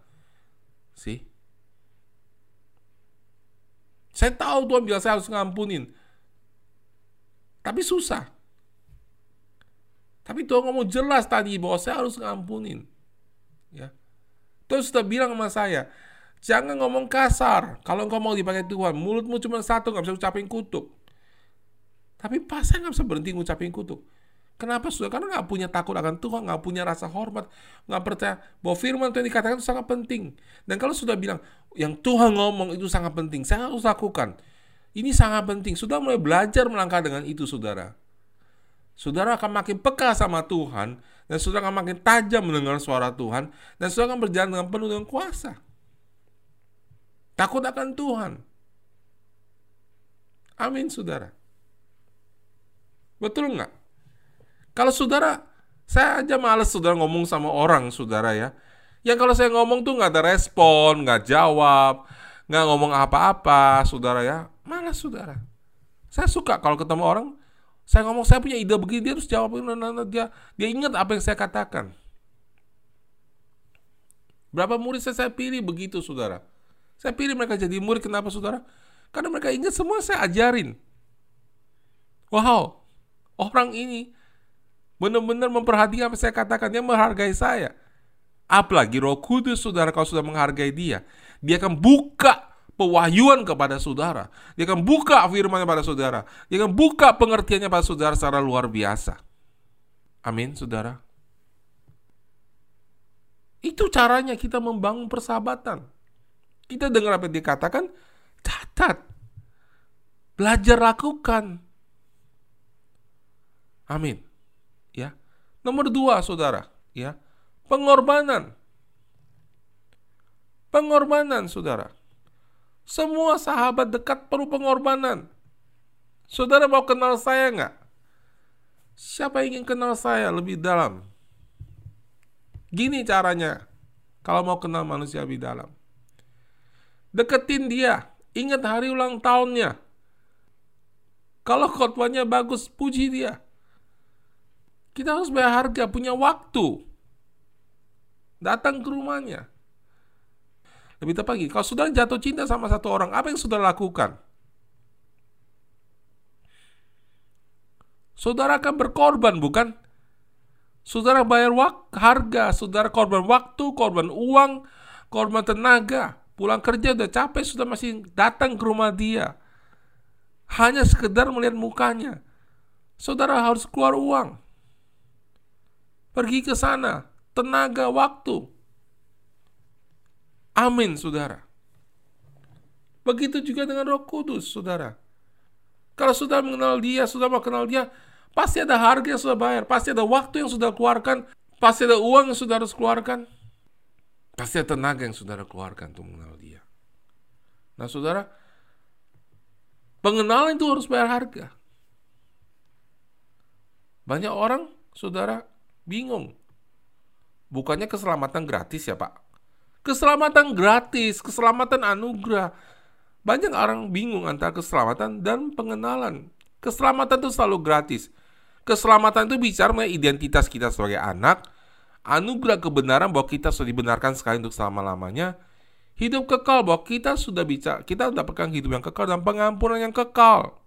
A: Sih. Saya tahu Tuhan bilang saya harus ngampunin. Tapi susah. Tapi Tuhan ngomong jelas tadi bahwa saya harus ngampunin. Ya. Tuhan sudah bilang sama saya, jangan ngomong kasar. Kalau engkau mau dipakai Tuhan, mulutmu cuma satu, nggak bisa ucapin kutuk. Tapi pas saya nggak bisa berhenti ngucapin kutuk. Kenapa sudah? Karena nggak punya takut akan Tuhan, nggak punya rasa hormat, nggak percaya bahwa firman Tuhan dikatakan itu sangat penting. Dan kalau sudah bilang yang Tuhan ngomong itu sangat penting, saya harus lakukan. Ini sangat penting. Sudah mulai belajar melangkah dengan itu, saudara. Saudara akan makin peka sama Tuhan, dan saudara akan makin tajam mendengar suara Tuhan, dan saudara akan berjalan dengan penuh dengan kuasa. Takut akan Tuhan. Amin, saudara. Betul nggak? Kalau saudara, saya aja males saudara ngomong sama orang, saudara ya. Yang kalau saya ngomong tuh nggak ada respon, nggak jawab, nggak ngomong apa-apa, saudara ya. Malas saudara. Saya suka kalau ketemu orang, saya ngomong saya punya ide begini, dia harus jawab, dia dia ingat apa yang saya katakan. Berapa murid saya, saya pilih begitu, saudara. Saya pilih mereka jadi murid, kenapa, saudara? Karena mereka ingat semua saya ajarin. Wow, orang ini benar-benar memperhatikan apa saya katakan, dia menghargai saya. Apalagi Roh Kudus, saudara, kalau sudah menghargai dia, dia akan buka pewahyuan kepada saudara. Dia akan buka firman pada saudara. Dia akan buka pengertiannya pada saudara secara luar biasa. Amin, saudara. Itu caranya kita membangun persahabatan. Kita dengar apa yang dikatakan, catat. Belajar lakukan. Amin. Nomor dua, saudara, ya, pengorbanan. Pengorbanan, saudara. Semua sahabat dekat perlu pengorbanan. Saudara mau kenal saya nggak? Siapa ingin kenal saya lebih dalam? Gini caranya, kalau mau kenal manusia lebih dalam. Deketin dia, ingat hari ulang tahunnya. Kalau khotbahnya bagus, puji dia. Kita harus bayar harga, punya waktu. Datang ke rumahnya. Lebih tepat lagi, kalau saudara jatuh cinta sama satu orang, apa yang saudara lakukan? Saudara akan berkorban, bukan? Saudara bayar harga, saudara korban waktu, korban uang, korban tenaga. Pulang kerja udah capek, sudah masih datang ke rumah dia. Hanya sekedar melihat mukanya. Saudara harus keluar uang. Pergi ke sana, tenaga, waktu. Amin, saudara. Begitu juga dengan Roh Kudus, saudara. Kalau sudah mengenal Dia, sudah mau kenal Dia, pasti ada harga yang sudah bayar, pasti ada waktu yang sudah keluarkan, pasti ada uang yang sudah harus keluarkan, pasti ada tenaga yang sudah keluarkan untuk mengenal Dia. Nah, saudara, pengenalan itu harus bayar harga. Banyak orang, saudara, bingung. Bukannya keselamatan gratis ya, Pak? Keselamatan gratis, keselamatan anugerah. Banyak orang bingung antara keselamatan dan pengenalan. Keselamatan itu selalu gratis. Keselamatan itu bicara mengenai identitas kita sebagai anak, anugerah kebenaran bahwa kita sudah dibenarkan sekali untuk selama-lamanya, hidup kekal bahwa kita sudah bicara, kita mendapatkan hidup yang kekal dan pengampunan yang kekal.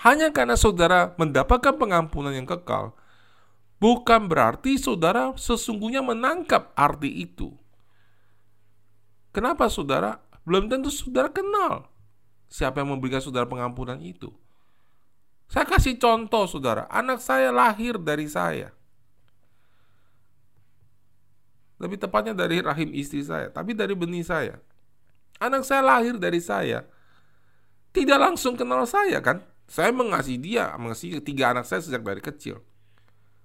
A: Hanya karena saudara mendapatkan pengampunan yang kekal, bukan berarti saudara sesungguhnya menangkap arti itu. Kenapa saudara? Belum tentu saudara kenal siapa yang memberikan saudara pengampunan itu. Saya kasih contoh saudara, anak saya lahir dari saya. Lebih tepatnya dari rahim istri saya, tapi dari benih saya. Anak saya lahir dari saya. Tidak langsung kenal saya kan? Saya mengasihi dia, mengasihi ketiga anak saya sejak dari kecil.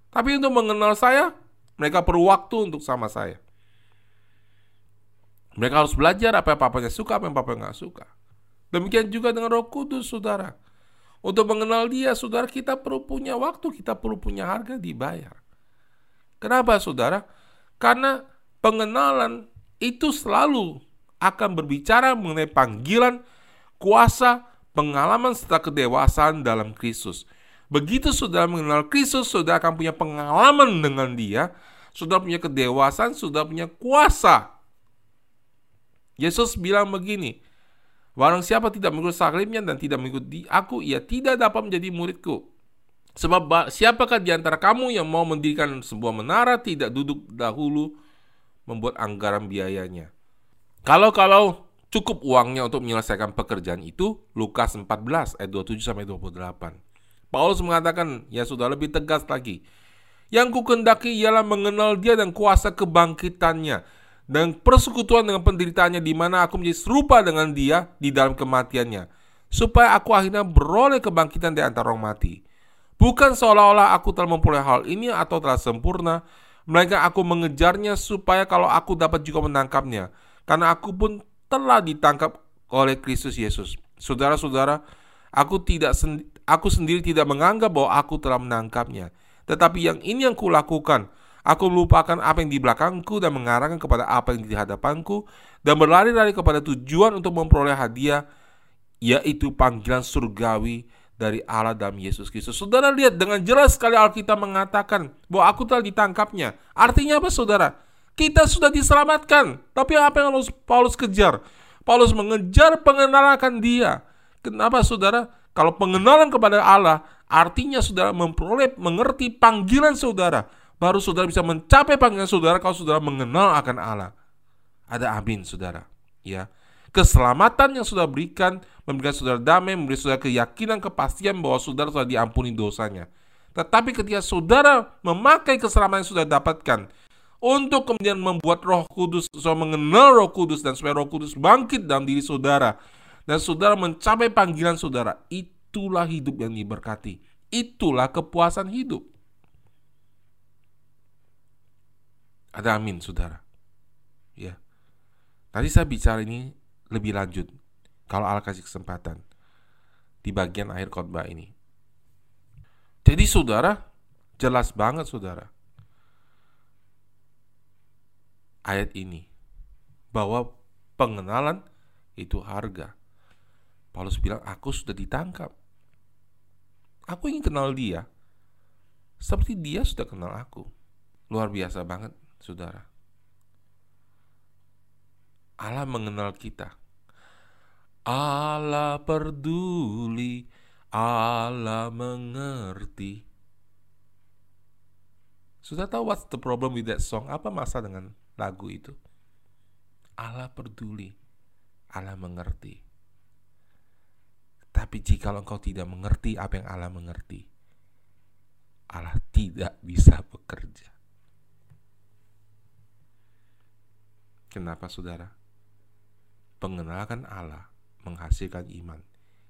A: Tapi untuk mengenal saya, mereka perlu waktu untuk sama saya. Mereka harus belajar apa yang papanya suka, apa yang papanya nggak suka. Demikian juga dengan roh kudus, saudara. Untuk mengenal dia, saudara, kita perlu punya waktu, kita perlu punya harga dibayar. Kenapa, saudara? Karena pengenalan itu selalu akan berbicara mengenai panggilan, kuasa, pengalaman serta kedewasaan dalam Kristus. Begitu saudara mengenal Kristus, saudara akan punya pengalaman dengan dia, saudara punya kedewasaan, saudara punya kuasa. Yesus bilang begini, Barang siapa tidak mengikut salibnya dan tidak mengikuti aku, ia tidak dapat menjadi muridku. Sebab siapakah di antara kamu yang mau mendirikan sebuah menara tidak duduk dahulu membuat anggaran biayanya. Kalau-kalau cukup uangnya untuk menyelesaikan pekerjaan itu, Lukas 14 ayat 27 sampai 28. Paulus mengatakan, ya sudah lebih tegas lagi. Yang kukendaki ialah mengenal dia dan kuasa kebangkitannya dan persekutuan dengan penderitaannya di mana aku menjadi serupa dengan dia di dalam kematiannya supaya aku akhirnya beroleh kebangkitan di antara orang mati. Bukan seolah-olah aku telah memperoleh hal ini atau telah sempurna, melainkan aku mengejarnya supaya kalau aku dapat juga menangkapnya. Karena aku pun telah ditangkap oleh Kristus Yesus. Saudara-saudara, aku tidak sendi Aku sendiri tidak menganggap bahwa aku telah menangkapnya. Tetapi yang ini yang kulakukan. Aku melupakan apa yang di belakangku dan mengarahkan kepada apa yang di hadapanku dan berlari-lari kepada tujuan untuk memperoleh hadiah yaitu panggilan surgawi dari Allah dalam Yesus Kristus. Saudara lihat dengan jelas sekali Alkitab mengatakan bahwa aku telah ditangkapnya. Artinya apa saudara? Kita sudah diselamatkan. Tapi apa yang harus Paulus kejar? Paulus mengejar pengenalan dia. Kenapa saudara? Kalau pengenalan kepada Allah artinya saudara memperoleh mengerti panggilan saudara, baru saudara bisa mencapai panggilan saudara kalau saudara mengenal akan Allah. Ada amin saudara. Ya. Keselamatan yang sudah berikan memberikan saudara damai, memberi saudara keyakinan, kepastian bahwa saudara sudah diampuni dosanya. Tetapi ketika saudara memakai keselamatan yang sudah dapatkan untuk kemudian membuat Roh Kudus, supaya mengenal Roh Kudus dan supaya Roh Kudus bangkit dalam diri saudara, dan saudara mencapai panggilan saudara, itulah hidup yang diberkati. Itulah kepuasan hidup. Ada amin, saudara. Ya. Tadi saya bicara ini lebih lanjut. Kalau Allah kasih kesempatan. Di bagian akhir khotbah ini. Jadi saudara, jelas banget saudara. Ayat ini. Bahwa pengenalan itu harga. Paulus bilang, aku sudah ditangkap. Aku ingin kenal dia. Seperti dia sudah kenal aku. Luar biasa banget, saudara. Allah mengenal kita. Allah peduli, Allah mengerti. Sudah tahu what's the problem with that song? Apa masalah dengan lagu itu? Allah peduli, Allah mengerti. Tapi jika engkau tidak mengerti apa yang Allah mengerti, Allah tidak bisa bekerja. Kenapa saudara? Pengenalan Allah menghasilkan iman.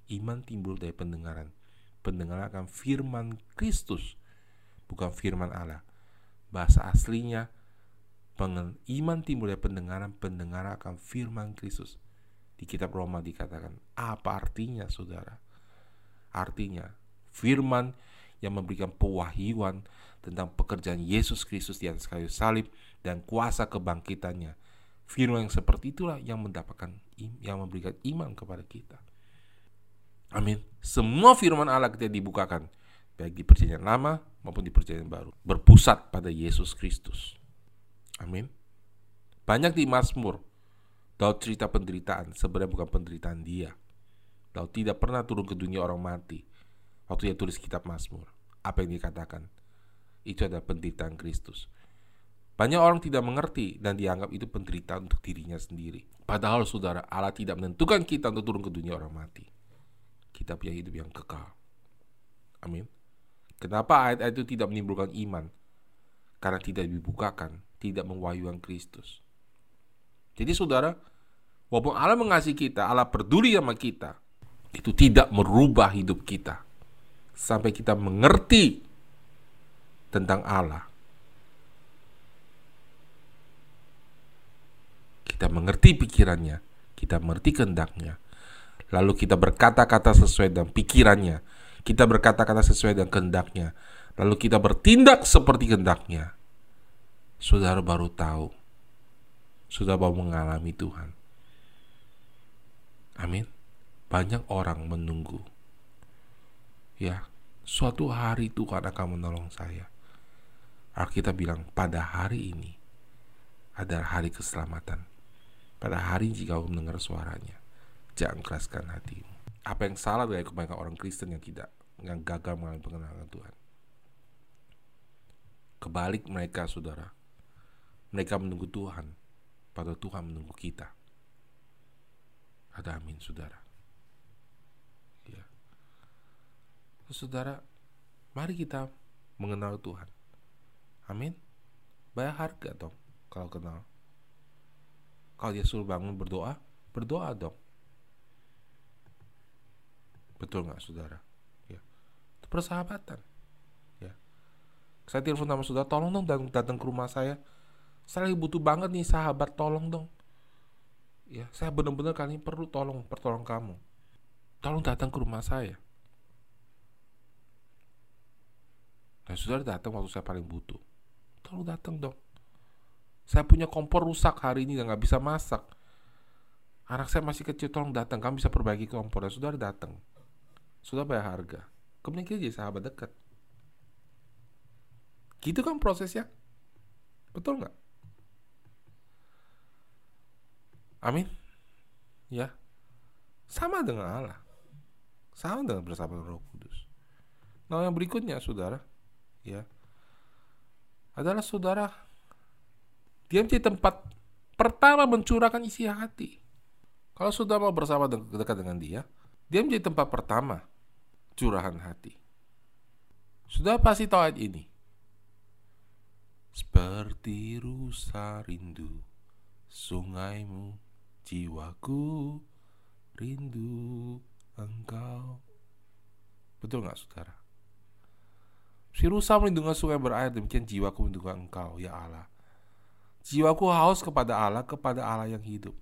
A: Iman timbul dari pendengaran. Pendengaran akan firman Kristus, bukan firman Allah. Bahasa aslinya, iman timbul dari pendengaran, pendengaran akan firman Kristus. Di kitab Roma dikatakan, apa artinya saudara? Artinya, firman yang memberikan pewahyuan tentang pekerjaan Yesus Kristus di atas kayu salib dan kuasa kebangkitannya. Firman yang seperti itulah yang mendapatkan yang memberikan iman kepada kita. Amin. Semua firman Allah kita dibukakan baik di perjanjian lama maupun di perjanjian baru berpusat pada Yesus Kristus. Amin. Banyak di Mazmur Daud cerita penderitaan, sebenarnya bukan penderitaan dia. Daud tidak pernah turun ke dunia orang mati. Waktu dia tulis kitab Mazmur, apa yang dikatakan? Itu adalah penderitaan Kristus. Banyak orang tidak mengerti dan dianggap itu penderitaan untuk dirinya sendiri. Padahal saudara, Allah tidak menentukan kita untuk turun ke dunia orang mati. Kita punya hidup yang kekal. Amin. Kenapa ayat-ayat itu tidak menimbulkan iman? Karena tidak dibukakan, tidak mewahyukan Kristus. Jadi saudara, walaupun Allah mengasihi kita, Allah peduli sama kita, itu tidak merubah hidup kita. Sampai kita mengerti tentang Allah. Kita mengerti pikirannya, kita mengerti kehendaknya. Lalu kita berkata-kata sesuai dengan pikirannya, kita berkata-kata sesuai dengan kehendaknya. Lalu kita bertindak seperti kehendaknya. Saudara baru tahu sudah mau mengalami Tuhan. Amin. Banyak orang menunggu. Ya, suatu hari Tuhan akan menolong saya. Alkitab bilang pada hari ini adalah hari keselamatan. Pada hari jika kamu mendengar suaranya, jangan keraskan hatimu. Apa yang salah dari kebanyakan orang Kristen yang tidak, yang gagal mengalami pengenalan Tuhan? Kebalik mereka, saudara. Mereka menunggu Tuhan, pada Tuhan menunggu kita. Ada amin, saudara. Ya. Saudara, mari kita mengenal Tuhan. Amin. Bayar harga dong kalau kenal. Kalau dia suruh bangun berdoa, berdoa dong. Betul nggak saudara? Ya. Itu persahabatan. Ya. Saya telepon sama saudara, tolong dong datang ke rumah saya saya lagi butuh banget nih sahabat tolong dong. Ya saya benar-benar kali ini perlu tolong pertolong kamu. Tolong datang ke rumah saya. Dan saudara datang waktu saya paling butuh. Tolong datang dong. Saya punya kompor rusak hari ini dan nggak bisa masak. Anak saya masih kecil tolong datang. Kamu bisa perbaiki kompor. Dan saudara datang. Sudah bayar harga. Kemudian kita jadi sahabat dekat. Gitu kan prosesnya? Betul nggak Amin. Ya. Sama dengan Allah. Sama dengan bersama Roh Kudus. Nah, yang berikutnya Saudara, ya. Adalah Saudara dia menjadi tempat pertama mencurahkan isi hati. Kalau sudah mau bersama dekat dengan dia, dia menjadi tempat pertama curahan hati. Sudah pasti tahu ayat ini. Seperti rusa rindu sungaimu Jiwaku rindu engkau. Betul nggak saudara? Si rusa melindungi sungai berair, demikian jiwaku melindungi engkau, ya Allah. Jiwaku haus kepada Allah, kepada Allah yang hidup.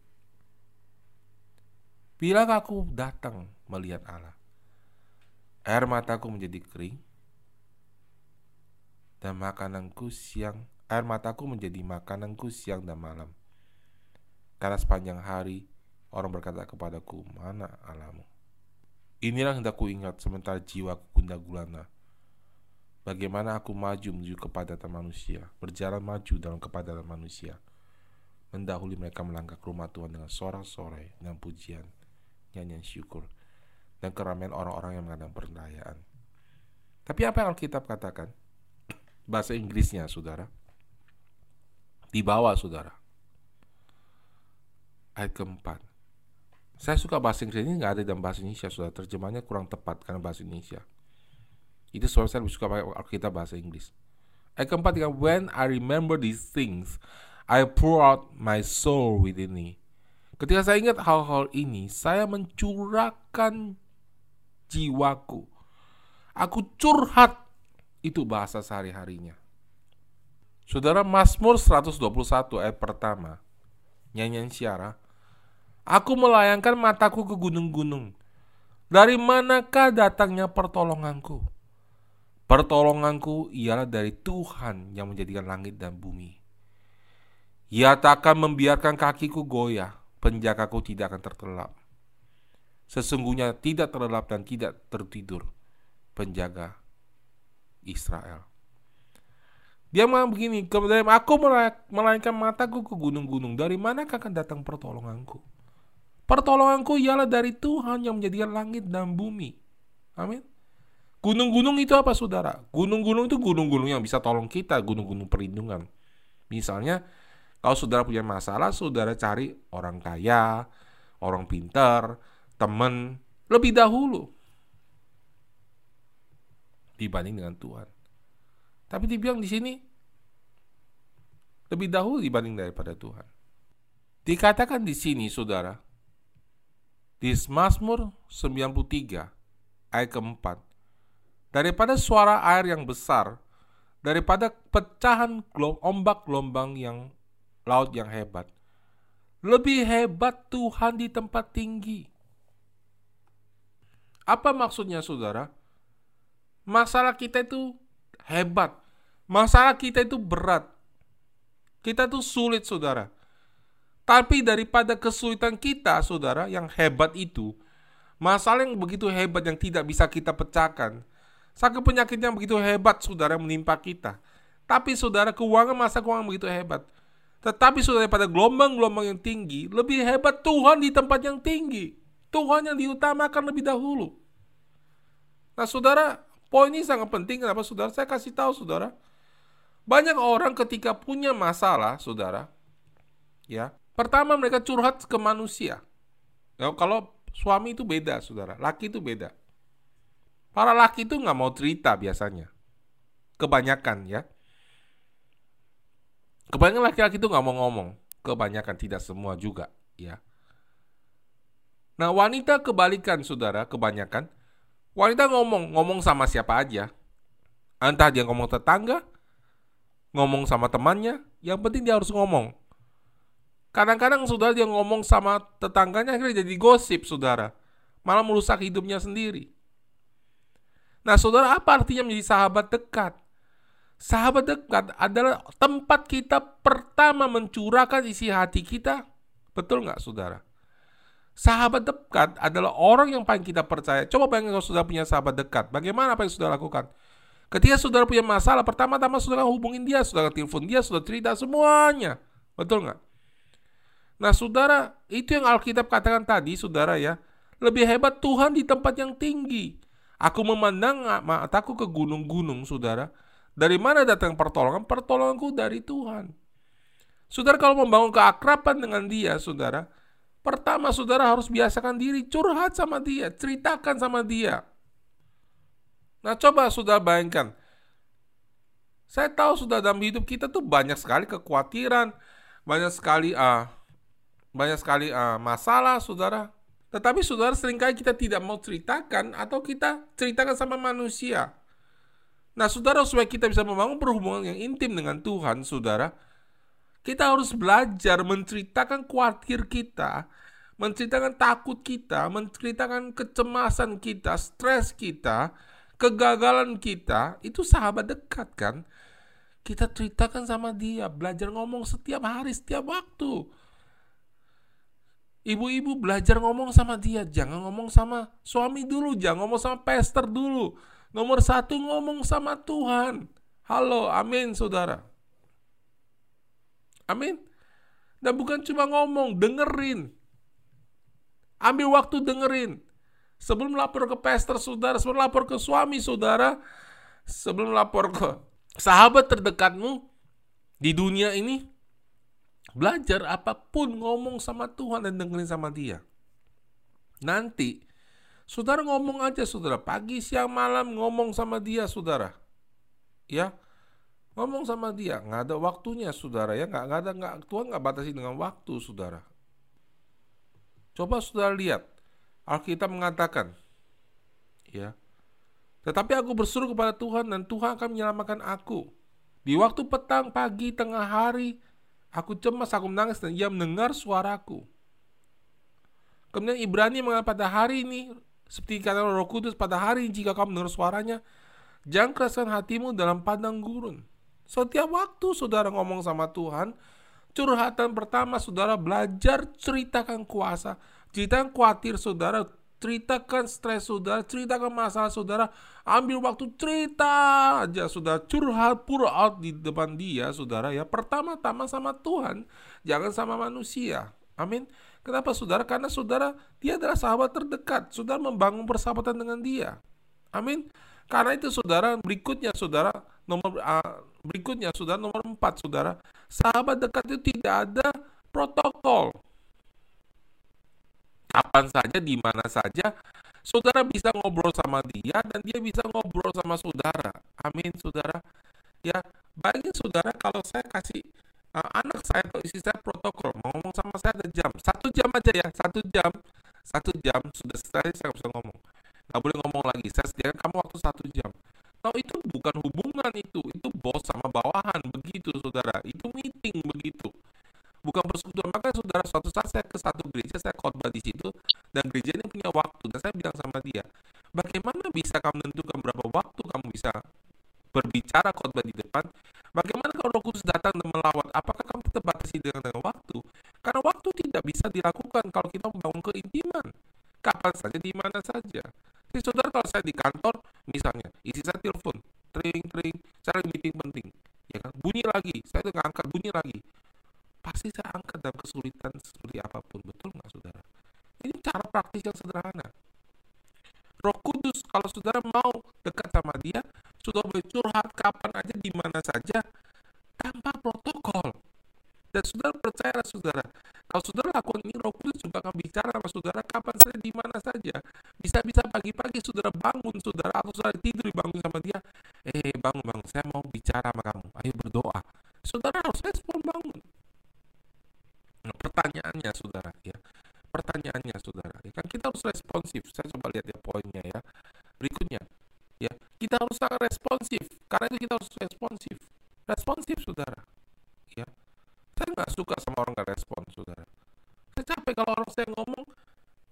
A: Bila aku datang melihat Allah, air mataku menjadi kering, dan makananku siang, air mataku menjadi makananku siang dan malam karena sepanjang hari orang berkata kepadaku, mana alamu? Inilah hendak ku ingat sementara jiwaku gundah gulana. Bagaimana aku maju menuju kepadatan manusia, berjalan maju dalam kepadatan manusia. mendahului mereka melangkah ke rumah Tuhan dengan sorak-sorai dan pujian, nyanyian syukur, dan keramaian orang-orang yang mengadakan perayaan. Tapi apa yang Alkitab katakan? Bahasa Inggrisnya, saudara. Di bawah, saudara. Ayat keempat. Saya suka bahasa Inggris ini nggak ada dalam bahasa Indonesia, saudara. Terjemahnya kurang tepat karena bahasa Indonesia. Itu sebab saya lebih suka pakai Alkitab bahasa Inggris. Ayat keempat, when I remember these things, I pour out my soul within me. Ketika saya ingat hal-hal ini, saya mencurahkan jiwaku. Aku curhat. Itu bahasa sehari-harinya. Saudara Mazmur 121 ayat pertama. Nyanyian syarah. Aku melayangkan mataku ke gunung-gunung. Dari manakah datangnya pertolonganku? Pertolonganku ialah dari Tuhan yang menjadikan langit dan bumi. Ia tak akan membiarkan kakiku goyah, penjagaku tidak akan tertelap. Sesungguhnya tidak terlelap dan tidak tertidur penjaga Israel. Dia mengatakan begini, aku melainkan mataku ke gunung-gunung. Dari mana akan datang pertolonganku? Pertolonganku ialah dari Tuhan yang menjadikan langit dan bumi. Amin. Gunung-gunung itu apa saudara? Gunung-gunung itu gunung-gunung yang bisa tolong kita, gunung-gunung perlindungan. Misalnya kalau saudara punya masalah, saudara cari orang kaya, orang pintar, teman lebih dahulu dibanding dengan Tuhan. Tapi dibilang di sini lebih dahulu dibanding daripada Tuhan. Dikatakan di sini, saudara, di Mazmur 93 ayat keempat, daripada suara air yang besar, daripada pecahan ombak gelombang yang laut yang hebat. Lebih hebat Tuhan di tempat tinggi. Apa maksudnya saudara? Masalah kita itu hebat. Masalah kita itu berat. Kita itu sulit saudara. Tapi daripada kesulitan kita saudara yang hebat itu, masalah yang begitu hebat yang tidak bisa kita pecahkan, sakit penyakit yang begitu hebat saudara menimpa kita. Tapi saudara keuangan masa keuangan begitu hebat. Tetapi sudah daripada gelombang-gelombang yang tinggi, lebih hebat Tuhan di tempat yang tinggi. Tuhan yang diutamakan lebih dahulu. Nah saudara, poin ini sangat penting. Kenapa saudara? Saya kasih tahu saudara. Banyak orang ketika punya masalah, saudara, ya, pertama mereka curhat ke manusia. Ya, kalau suami itu beda, saudara, laki itu beda. Para laki itu nggak mau cerita biasanya, kebanyakan ya. Kebanyakan laki-laki itu nggak mau ngomong. Kebanyakan tidak semua juga, ya. Nah, wanita kebalikan, saudara, kebanyakan. Wanita ngomong, ngomong sama siapa aja. Entah dia ngomong tetangga, ngomong sama temannya, yang penting dia harus ngomong. Kadang-kadang saudara dia ngomong sama tetangganya akhirnya jadi gosip saudara. Malah merusak hidupnya sendiri. Nah saudara apa artinya menjadi sahabat dekat? Sahabat dekat adalah tempat kita pertama mencurahkan isi hati kita. Betul nggak saudara? Sahabat dekat adalah orang yang paling kita percaya. Coba bayangin kalau sudah punya sahabat dekat. Bagaimana apa yang sudah lakukan? Ketika saudara punya masalah, pertama-tama saudara hubungin dia, saudara telepon dia, saudara cerita semuanya. Betul nggak? Nah saudara, itu yang Alkitab katakan tadi, saudara ya. Lebih hebat Tuhan di tempat yang tinggi. Aku memandang mataku ke gunung-gunung, saudara dari mana datang pertolongan? Pertolonganku dari Tuhan. Saudara kalau membangun keakraban dengan dia, saudara, pertama saudara harus biasakan diri curhat sama dia, ceritakan sama dia. Nah coba saudara bayangkan, saya tahu sudah dalam hidup kita tuh banyak sekali kekhawatiran, banyak sekali uh, banyak sekali uh, masalah, saudara. Tetapi saudara sering kali kita tidak mau ceritakan atau kita ceritakan sama manusia. Nah, saudara, supaya kita bisa membangun perhubungan yang intim dengan Tuhan, saudara, kita harus belajar menceritakan khawatir kita, menceritakan takut kita, menceritakan kecemasan kita, stres kita, kegagalan kita, itu sahabat dekat kan? Kita ceritakan sama dia, belajar ngomong setiap hari, setiap waktu. Ibu-ibu belajar ngomong sama dia, jangan ngomong sama suami dulu, jangan ngomong sama pastor dulu Nomor satu ngomong sama Tuhan. Halo, amin saudara. Amin. Dan bukan cuma ngomong, dengerin. Ambil waktu dengerin. Sebelum lapor ke pastor saudara, sebelum lapor ke suami saudara, sebelum lapor ke sahabat terdekatmu di dunia ini, belajar apa pun ngomong sama Tuhan dan dengerin sama dia. Nanti, saudara ngomong aja saudara, pagi, siang, malam ngomong sama dia saudara. Ya, ngomong sama dia, nggak ada waktunya saudara ya, nggak, nggak ada, nggak, Tuhan nggak batasi dengan waktu saudara. Coba saudara lihat, Alkitab mengatakan, ya, tetapi aku berseru kepada Tuhan dan Tuhan akan menyelamatkan aku. Di waktu petang, pagi, tengah hari, aku cemas, aku menangis dan ia mendengar suaraku. Kemudian Ibrani mengatakan pada hari ini, seperti kata Roh Kudus, pada hari ini jika kamu mendengar suaranya, jangan keraskan hatimu dalam padang gurun. Setiap waktu saudara ngomong sama Tuhan, curhatan pertama saudara belajar ceritakan kuasa, Ceritakan khawatir saudara, ceritakan stres saudara, ceritakan masalah saudara, ambil waktu cerita aja saudara, curhat pour out di depan dia saudara ya. Pertama-tama sama Tuhan, jangan sama manusia. Amin. Kenapa saudara? Karena saudara dia adalah sahabat terdekat. Saudara membangun persahabatan dengan dia. Amin. Karena itu saudara berikutnya saudara nomor uh, berikutnya saudara nomor empat saudara sahabat dekat itu tidak ada protokol kapan saja, di mana saja, saudara bisa ngobrol sama dia dan dia bisa ngobrol sama saudara. Amin, saudara. Ya, bayangin saudara kalau saya kasih uh, anak saya atau istri saya protokol mau ngomong sama saya ada jam. Satu jam aja ya satu jam. Satu jam sudah selesai saya bisa ngomong. Nggak boleh ngomong lagi saya sediakan kamu waktu satu jam. Nah itu bukan hubungan itu itu bos sama bawahan begitu saudara. Itu meeting begitu bukan persekutuan. Maka saudara suatu saat saya ke satu gereja, saya khotbah di situ, dan gereja ini punya waktu. Dan saya bilang sama dia, bagaimana bisa kamu menentukan berapa waktu kamu bisa berbicara khotbah di depan? Bagaimana kalau Roh Kudus datang dan melawat? Apakah kamu tetap batasi dengan, dengan waktu? Karena waktu tidak bisa dilakukan kalau kita membangun keintiman. Kapan saja, di mana saja. Jadi saudara kalau saya di kantor, misalnya, isi saya telepon, tring, tring, saya meeting penting. Ya kan? Bunyi lagi, saya udah ngangkat, bunyi lagi pasti saya angkat dalam kesulitan seperti apa pun. Betul nggak saudara? Ini cara praktis yang sederhana. Roh Kudus, kalau saudara mau dekat sama dia, saudara boleh curhat kapan aja, di mana saja, tanpa protokol. Dan saudara percaya saudara, kalau saudara lakukan ini, Roh Kudus juga akan bicara sama saudara kapan saja, di mana saja. Bisa-bisa pagi-pagi saudara bangun, saudara atau saudara tidur dibangun sama dia, eh bangun bangun, saya mau bicara sama kamu, ayo berdoa. Saudara harus respon bangun. Pertanyaannya saudara ya. Pertanyaannya saudara, ya kan kita harus responsif. Saya coba lihat ya poinnya ya. Berikutnya, ya kita harus sangat responsif. Karena itu kita harus responsif. Responsif saudara, ya. Saya nggak suka sama orang nggak respon saudara. Saya capek kalau orang saya ngomong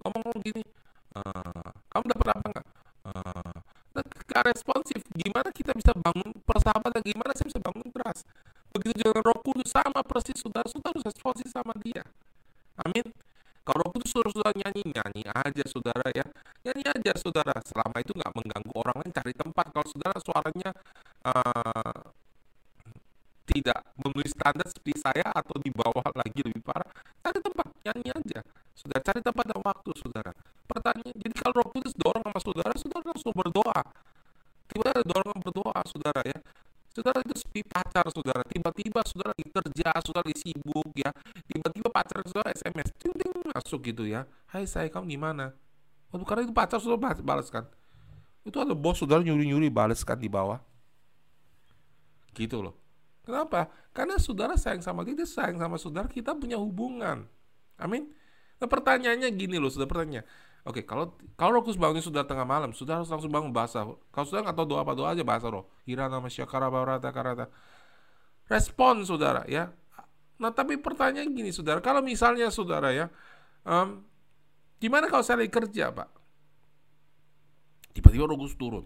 A: ngomong gini, uh, kamu dapat apa nggak? Uh, responsif. Gimana kita bisa bangun persahabatan? Gimana saya bisa bangun trust? Begitu juga roh kudus sama persis saudara, saudara harus responsif sama dia. Amin. Kalau roh kudus suruh saudara nyanyi, nyanyi aja saudara ya. Nyanyi aja saudara, selama itu nggak mengganggu orang lain cari tempat. Kalau saudara suaranya uh, tidak memenuhi standar seperti saya atau di bawah lagi lebih parah, cari tempat, nyanyi aja. Sudah cari tempat dan waktu saudara. Pertanyaan, jadi kalau roh kudus dorong sama saudara, saudara langsung berdoa. Tiba-tiba dorong berdoa saudara ya Saudara itu seperti pacar saudara, tiba-tiba saudara lagi kerja, saudara lagi sibuk ya, tiba-tiba pacar saudara SMS, ting ting masuk gitu ya, Hai saya kamu di mana? Waktu karena itu pacar saudara balas kan, itu ada bos saudara nyuri-nyuri balas kan di bawah, gitu loh. Kenapa? Karena saudara sayang sama dia sayang sama saudara, kita punya hubungan. Amin. Nah pertanyaannya gini loh, saudara pertanyaan. Oke, kalau kalau roh kudus bangun sudah tengah malam, sudah harus langsung bangun bahasa. Kalau sudah nggak tahu doa apa doa aja bahasa roh. Irana masyakara barata karata. Respon saudara ya. Nah tapi pertanyaan gini saudara, kalau misalnya saudara ya, um, gimana kalau saya lagi kerja pak? Tiba-tiba roh turun.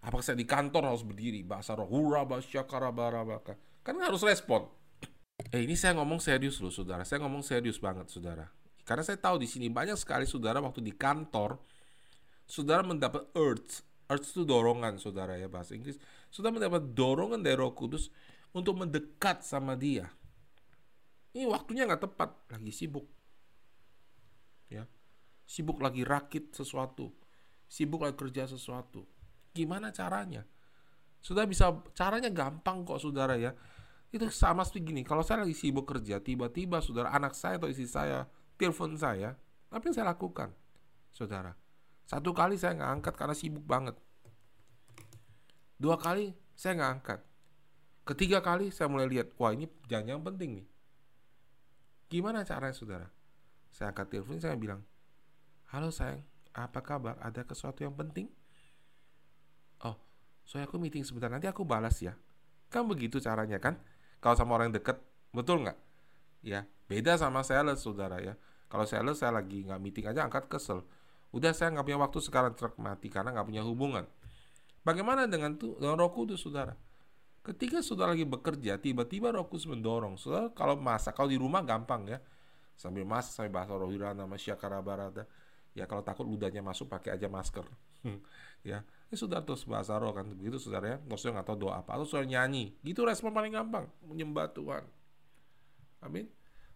A: Apakah saya di kantor harus berdiri bahasa roh hura basyakara barabaka? Kan harus respon. Eh ini saya ngomong serius loh saudara, saya ngomong serius banget saudara karena saya tahu di sini banyak sekali saudara waktu di kantor, saudara mendapat urge. Urge itu dorongan saudara ya bahasa Inggris. Saudara mendapat dorongan dari roh kudus untuk mendekat sama dia. Ini waktunya nggak tepat, lagi sibuk. Ya, sibuk lagi rakit sesuatu, sibuk lagi kerja sesuatu. Gimana caranya? Sudah bisa, caranya gampang kok saudara ya. Itu sama seperti gini, kalau saya lagi sibuk kerja, tiba-tiba saudara anak saya atau istri saya telepon saya, apa yang saya lakukan? Saudara, satu kali saya nggak angkat karena sibuk banget. Dua kali saya nggak angkat. Ketiga kali saya mulai lihat, wah ini jangan yang penting nih. Gimana caranya saudara? Saya angkat telepon, saya bilang, halo sayang, apa kabar? Ada sesuatu yang penting? Oh, soalnya aku meeting sebentar, nanti aku balas ya. Kan begitu caranya kan? Kalau sama orang deket, betul nggak? Ya, beda sama sales saudara ya. Kalau sales saya lagi nggak meeting aja angkat kesel. Udah saya nggak punya waktu sekarang truk mati karena nggak punya hubungan. Bagaimana dengan tuh dengan Roh Kudus saudara? Ketika saudara lagi bekerja, tiba-tiba Roh Kudus mendorong. Saudara kalau masak, kalau di rumah gampang ya. Sambil masak, sambil bahasa Roh Hirana, nama Syakara Barada. Ya kalau takut ludahnya masuk, pakai aja masker. ya, ini sudah terus bahasa roh kan begitu saudara ya. Maksudnya nggak tahu doa apa, atau saudara nyanyi. Gitu respon paling gampang, menyembah Tuhan. Amin.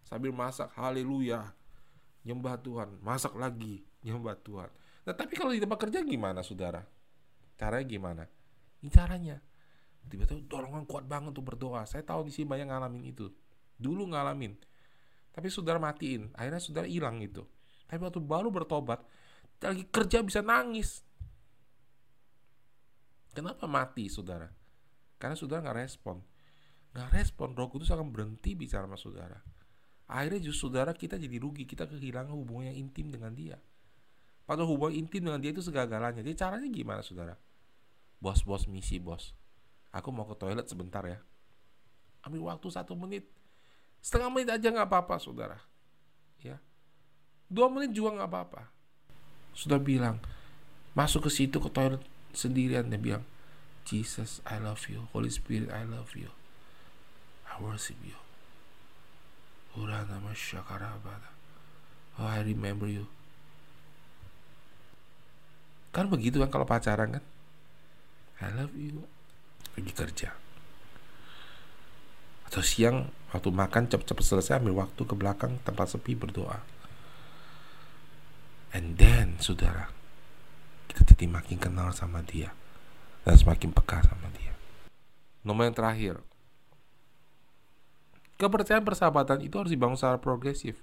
A: Sambil masak, haleluya. Nyembah Tuhan, masak lagi, nyembah Tuhan. Nah, tapi kalau di tempat kerja gimana, saudara? Caranya gimana? Ini caranya. Tiba-tiba dorongan kuat banget untuk berdoa. Saya tahu di sini banyak ngalamin itu. Dulu ngalamin. Tapi saudara matiin akhirnya saudara hilang itu tapi waktu baru bertobat lagi kerja bisa nangis. Kenapa mati saudara? Karena saudara nggak respon. Nggak respon roh kudus akan berhenti bicara sama saudara akhirnya justru saudara kita jadi rugi kita kehilangan hubungan yang intim dengan dia padahal hubungan intim dengan dia itu segala-galanya jadi caranya gimana saudara bos-bos misi bos aku mau ke toilet sebentar ya. Ambil waktu satu menit, setengah menit aja nggak apa-apa, saudara. Ya, dua menit juga nggak apa-apa. Sudah bilang, masuk ke situ ke toilet sendirian dia bilang, Jesus, I love you. Holy Spirit, I love you. I worship you. Oh, I remember you. Kan begitu kan kalau pacaran kan? I love you. Pergi kerja. Atau siang waktu makan cepet-cepet selesai ambil waktu ke belakang tempat sepi berdoa. And then saudara kita jadi makin kenal sama dia. Dan semakin peka sama dia. Nomor yang terakhir kepercayaan persahabatan itu harus dibangun secara progresif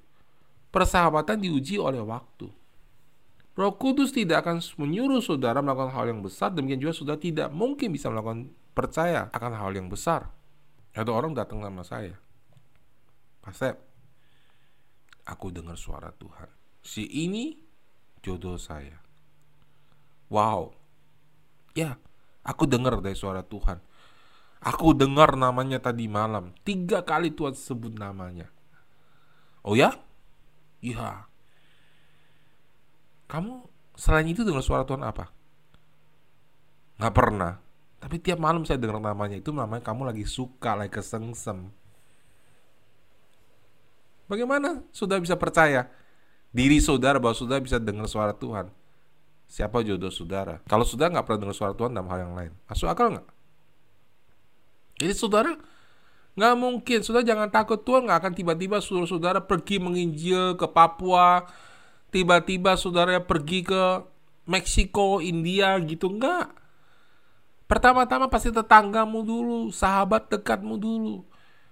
A: persahabatan diuji oleh waktu Roh Kudus tidak akan menyuruh saudara melakukan hal yang besar, demikian juga saudara tidak mungkin bisa melakukan percaya akan hal yang besar. Ada orang datang sama saya, Pasep, aku dengar suara Tuhan. Si ini jodoh saya. Wow, ya, aku dengar dari suara Tuhan. Aku dengar namanya tadi malam. Tiga kali Tuhan sebut namanya. Oh ya? Iya. Kamu selain itu dengar suara Tuhan apa? Gak pernah. Tapi tiap malam saya dengar namanya itu namanya kamu lagi suka, lagi kesengsem. Bagaimana sudah bisa percaya diri saudara bahwa saudara bisa dengar suara Tuhan? Siapa jodoh saudara? Kalau saudara nggak pernah dengar suara Tuhan dalam hal yang lain, masuk akal nggak? Jadi saudara nggak mungkin, saudara jangan takut Tuhan nggak akan tiba-tiba suruh saudara pergi menginjil ke Papua, tiba-tiba saudara pergi ke Meksiko, India gitu nggak. Pertama-tama pasti tetanggamu dulu, sahabat dekatmu dulu.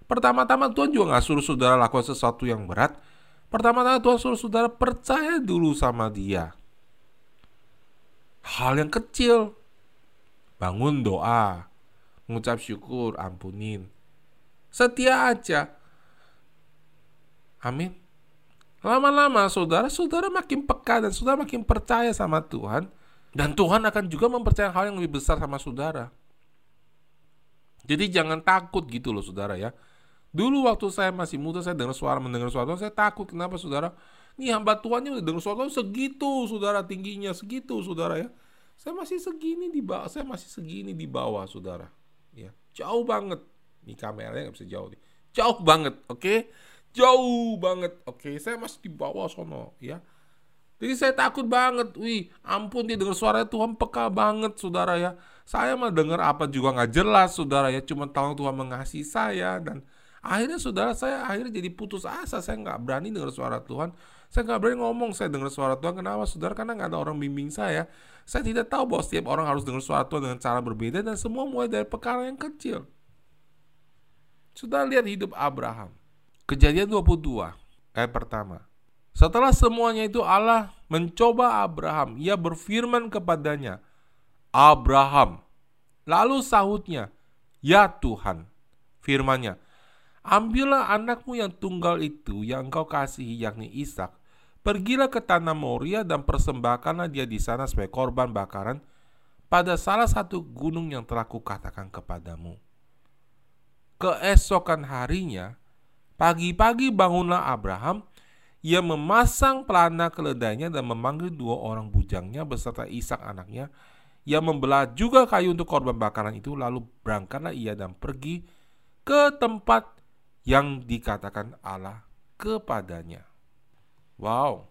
A: Pertama-tama Tuhan juga nggak suruh saudara lakukan sesuatu yang berat. Pertama-tama Tuhan suruh saudara percaya dulu sama dia. Hal yang kecil. Bangun doa. Mengucap syukur, ampunin. Setia aja. Amin. Lama-lama saudara-saudara makin peka dan saudara makin percaya sama Tuhan dan Tuhan akan juga mempercayai hal yang lebih besar sama saudara. Jadi jangan takut gitu loh saudara ya. Dulu waktu saya masih muda saya dengar suara mendengar suara saya takut kenapa saudara? Ini hamba Tuhannya udah dengar suara segitu saudara tingginya segitu saudara ya. Saya masih segini di bawah saya masih segini di bawah saudara. Ya jauh banget. Ini kameranya nggak bisa jauh nih. Jauh banget, oke? Okay? Jauh banget, oke? Okay? Saya masih di bawah sono ya jadi saya takut banget. Wih, ampun dia dengar suara Tuhan peka banget, saudara ya. Saya mah dengar apa juga nggak jelas, saudara ya. Cuma tahu Tuhan mengasihi saya dan Akhirnya saudara saya akhirnya jadi putus asa. Saya nggak berani dengar suara Tuhan. Saya nggak berani ngomong saya dengar suara Tuhan. Kenapa saudara? Karena nggak ada orang bimbing saya. Saya tidak tahu bahwa setiap orang harus dengar Tuhan dengan cara berbeda. Dan semua mulai dari perkara yang kecil. Sudah lihat hidup Abraham. Kejadian 22 ayat pertama. Setelah semuanya itu Allah mencoba Abraham. Ia berfirman kepadanya, Abraham. Lalu sahutnya, Ya Tuhan. Firmannya, Ambillah anakmu yang tunggal itu yang engkau kasihi yakni Ishak. Pergilah ke tanah Moria dan persembahkanlah dia di sana sebagai korban bakaran pada salah satu gunung yang telah kukatakan kepadamu. Keesokan harinya, pagi-pagi bangunlah Abraham, ia memasang pelana keledainya dan memanggil dua orang bujangnya beserta Ishak anaknya. Ia membelah juga kayu untuk korban bakaran itu, lalu berangkatlah ia dan pergi ke tempat yang dikatakan Allah kepadanya. Wow.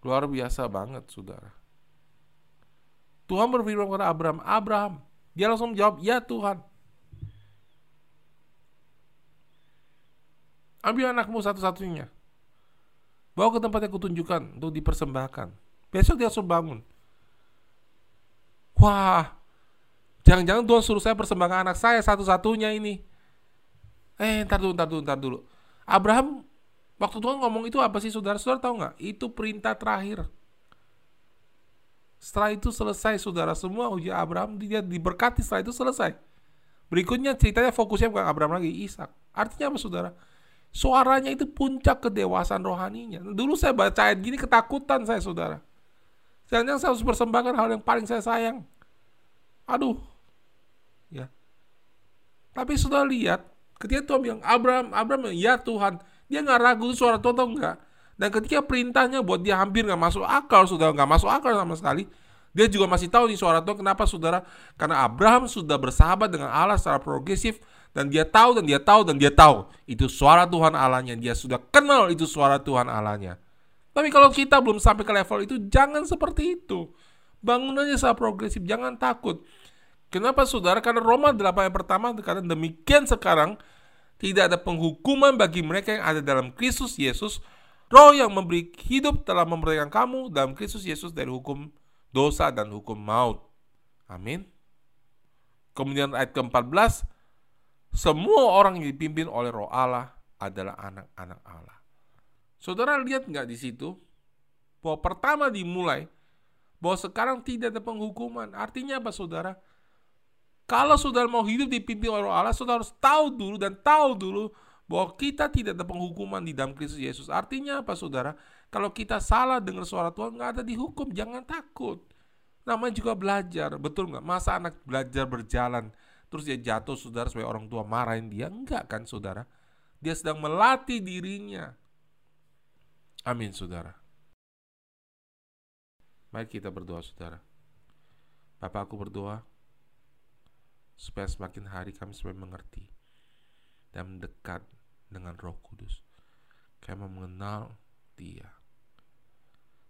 A: Luar biasa banget, saudara. Tuhan berfirman kepada Abraham, Abraham. Dia langsung menjawab, ya Tuhan. Ambil anakmu satu-satunya. Bawa ke tempat yang kutunjukkan untuk dipersembahkan. Besok dia langsung bangun. Wah, jangan-jangan Tuhan suruh saya persembahkan anak saya satu-satunya ini. Eh, ntar dulu, ntar dulu, ntar dulu. Abraham, waktu Tuhan ngomong itu apa sih saudara-saudara tahu nggak? Itu perintah terakhir. Setelah itu selesai saudara semua uji Abraham dia diberkati setelah itu selesai. Berikutnya ceritanya fokusnya bukan Abraham lagi, Ishak. Artinya apa saudara? Suaranya itu puncak kedewasaan rohaninya. Dulu saya baca ayat gini ketakutan saya saudara. Jangan saya harus persembahkan hal yang paling saya sayang. Aduh. Ya. Tapi sudah lihat Ketika Tuhan bilang, Abraham, Abraham, ya Tuhan. Dia nggak ragu suara Tuhan atau enggak. Dan ketika perintahnya buat dia hampir nggak masuk akal, sudah nggak masuk akal sama sekali. Dia juga masih tahu nih suara Tuhan. Kenapa saudara? Karena Abraham sudah bersahabat dengan Allah secara progresif. Dan dia tahu, dan dia tahu, dan dia tahu. Itu suara Tuhan Allahnya. Dia sudah kenal itu suara Tuhan Allahnya. Tapi kalau kita belum sampai ke level itu, jangan seperti itu. Bangunannya secara progresif, jangan takut. Kenapa saudara? Karena Roma 8 ayat pertama karena demikian sekarang tidak ada penghukuman bagi mereka yang ada dalam Kristus Yesus. Roh yang memberi hidup telah memerdekakan kamu dalam Kristus Yesus dari hukum dosa dan hukum maut. Amin. Kemudian ayat ke-14, semua orang yang dipimpin oleh roh Allah adalah anak-anak Allah. Saudara lihat nggak di situ? Bahwa pertama dimulai, bahwa sekarang tidak ada penghukuman. Artinya apa saudara? Kalau saudara mau hidup dipimpin oleh Allah, saudara harus tahu dulu dan tahu dulu bahwa kita tidak ada penghukuman di dalam Kristus Yesus. Artinya apa saudara? Kalau kita salah dengar suara Tuhan, nggak ada dihukum, jangan takut. Namanya juga belajar, betul nggak? Masa anak belajar berjalan, terus dia jatuh saudara supaya orang tua marahin dia? Enggak kan saudara? Dia sedang melatih dirinya. Amin saudara. Mari kita berdoa saudara. Bapak aku berdoa, supaya semakin hari kami semakin mengerti dan mendekat dengan Roh Kudus. Kami mengenal Dia.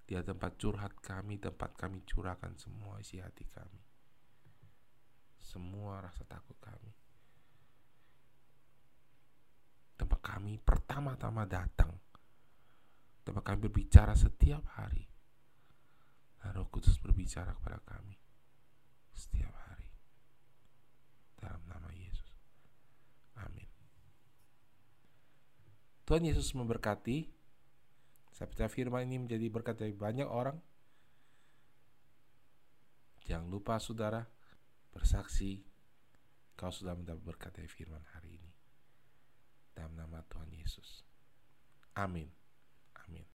A: Dia tempat curhat kami, tempat kami curahkan semua isi hati kami. Semua rasa takut kami. Tempat kami pertama-tama datang. Tempat kami berbicara setiap hari. Dan Roh Kudus berbicara kepada kami setiap hari. Dalam nama Yesus. Amin. Tuhan Yesus memberkati. Saya percaya firman ini menjadi berkat dari banyak orang. Jangan lupa saudara bersaksi kau sudah mendapat berkat dari firman hari ini. Dalam nama Tuhan Yesus. Amin.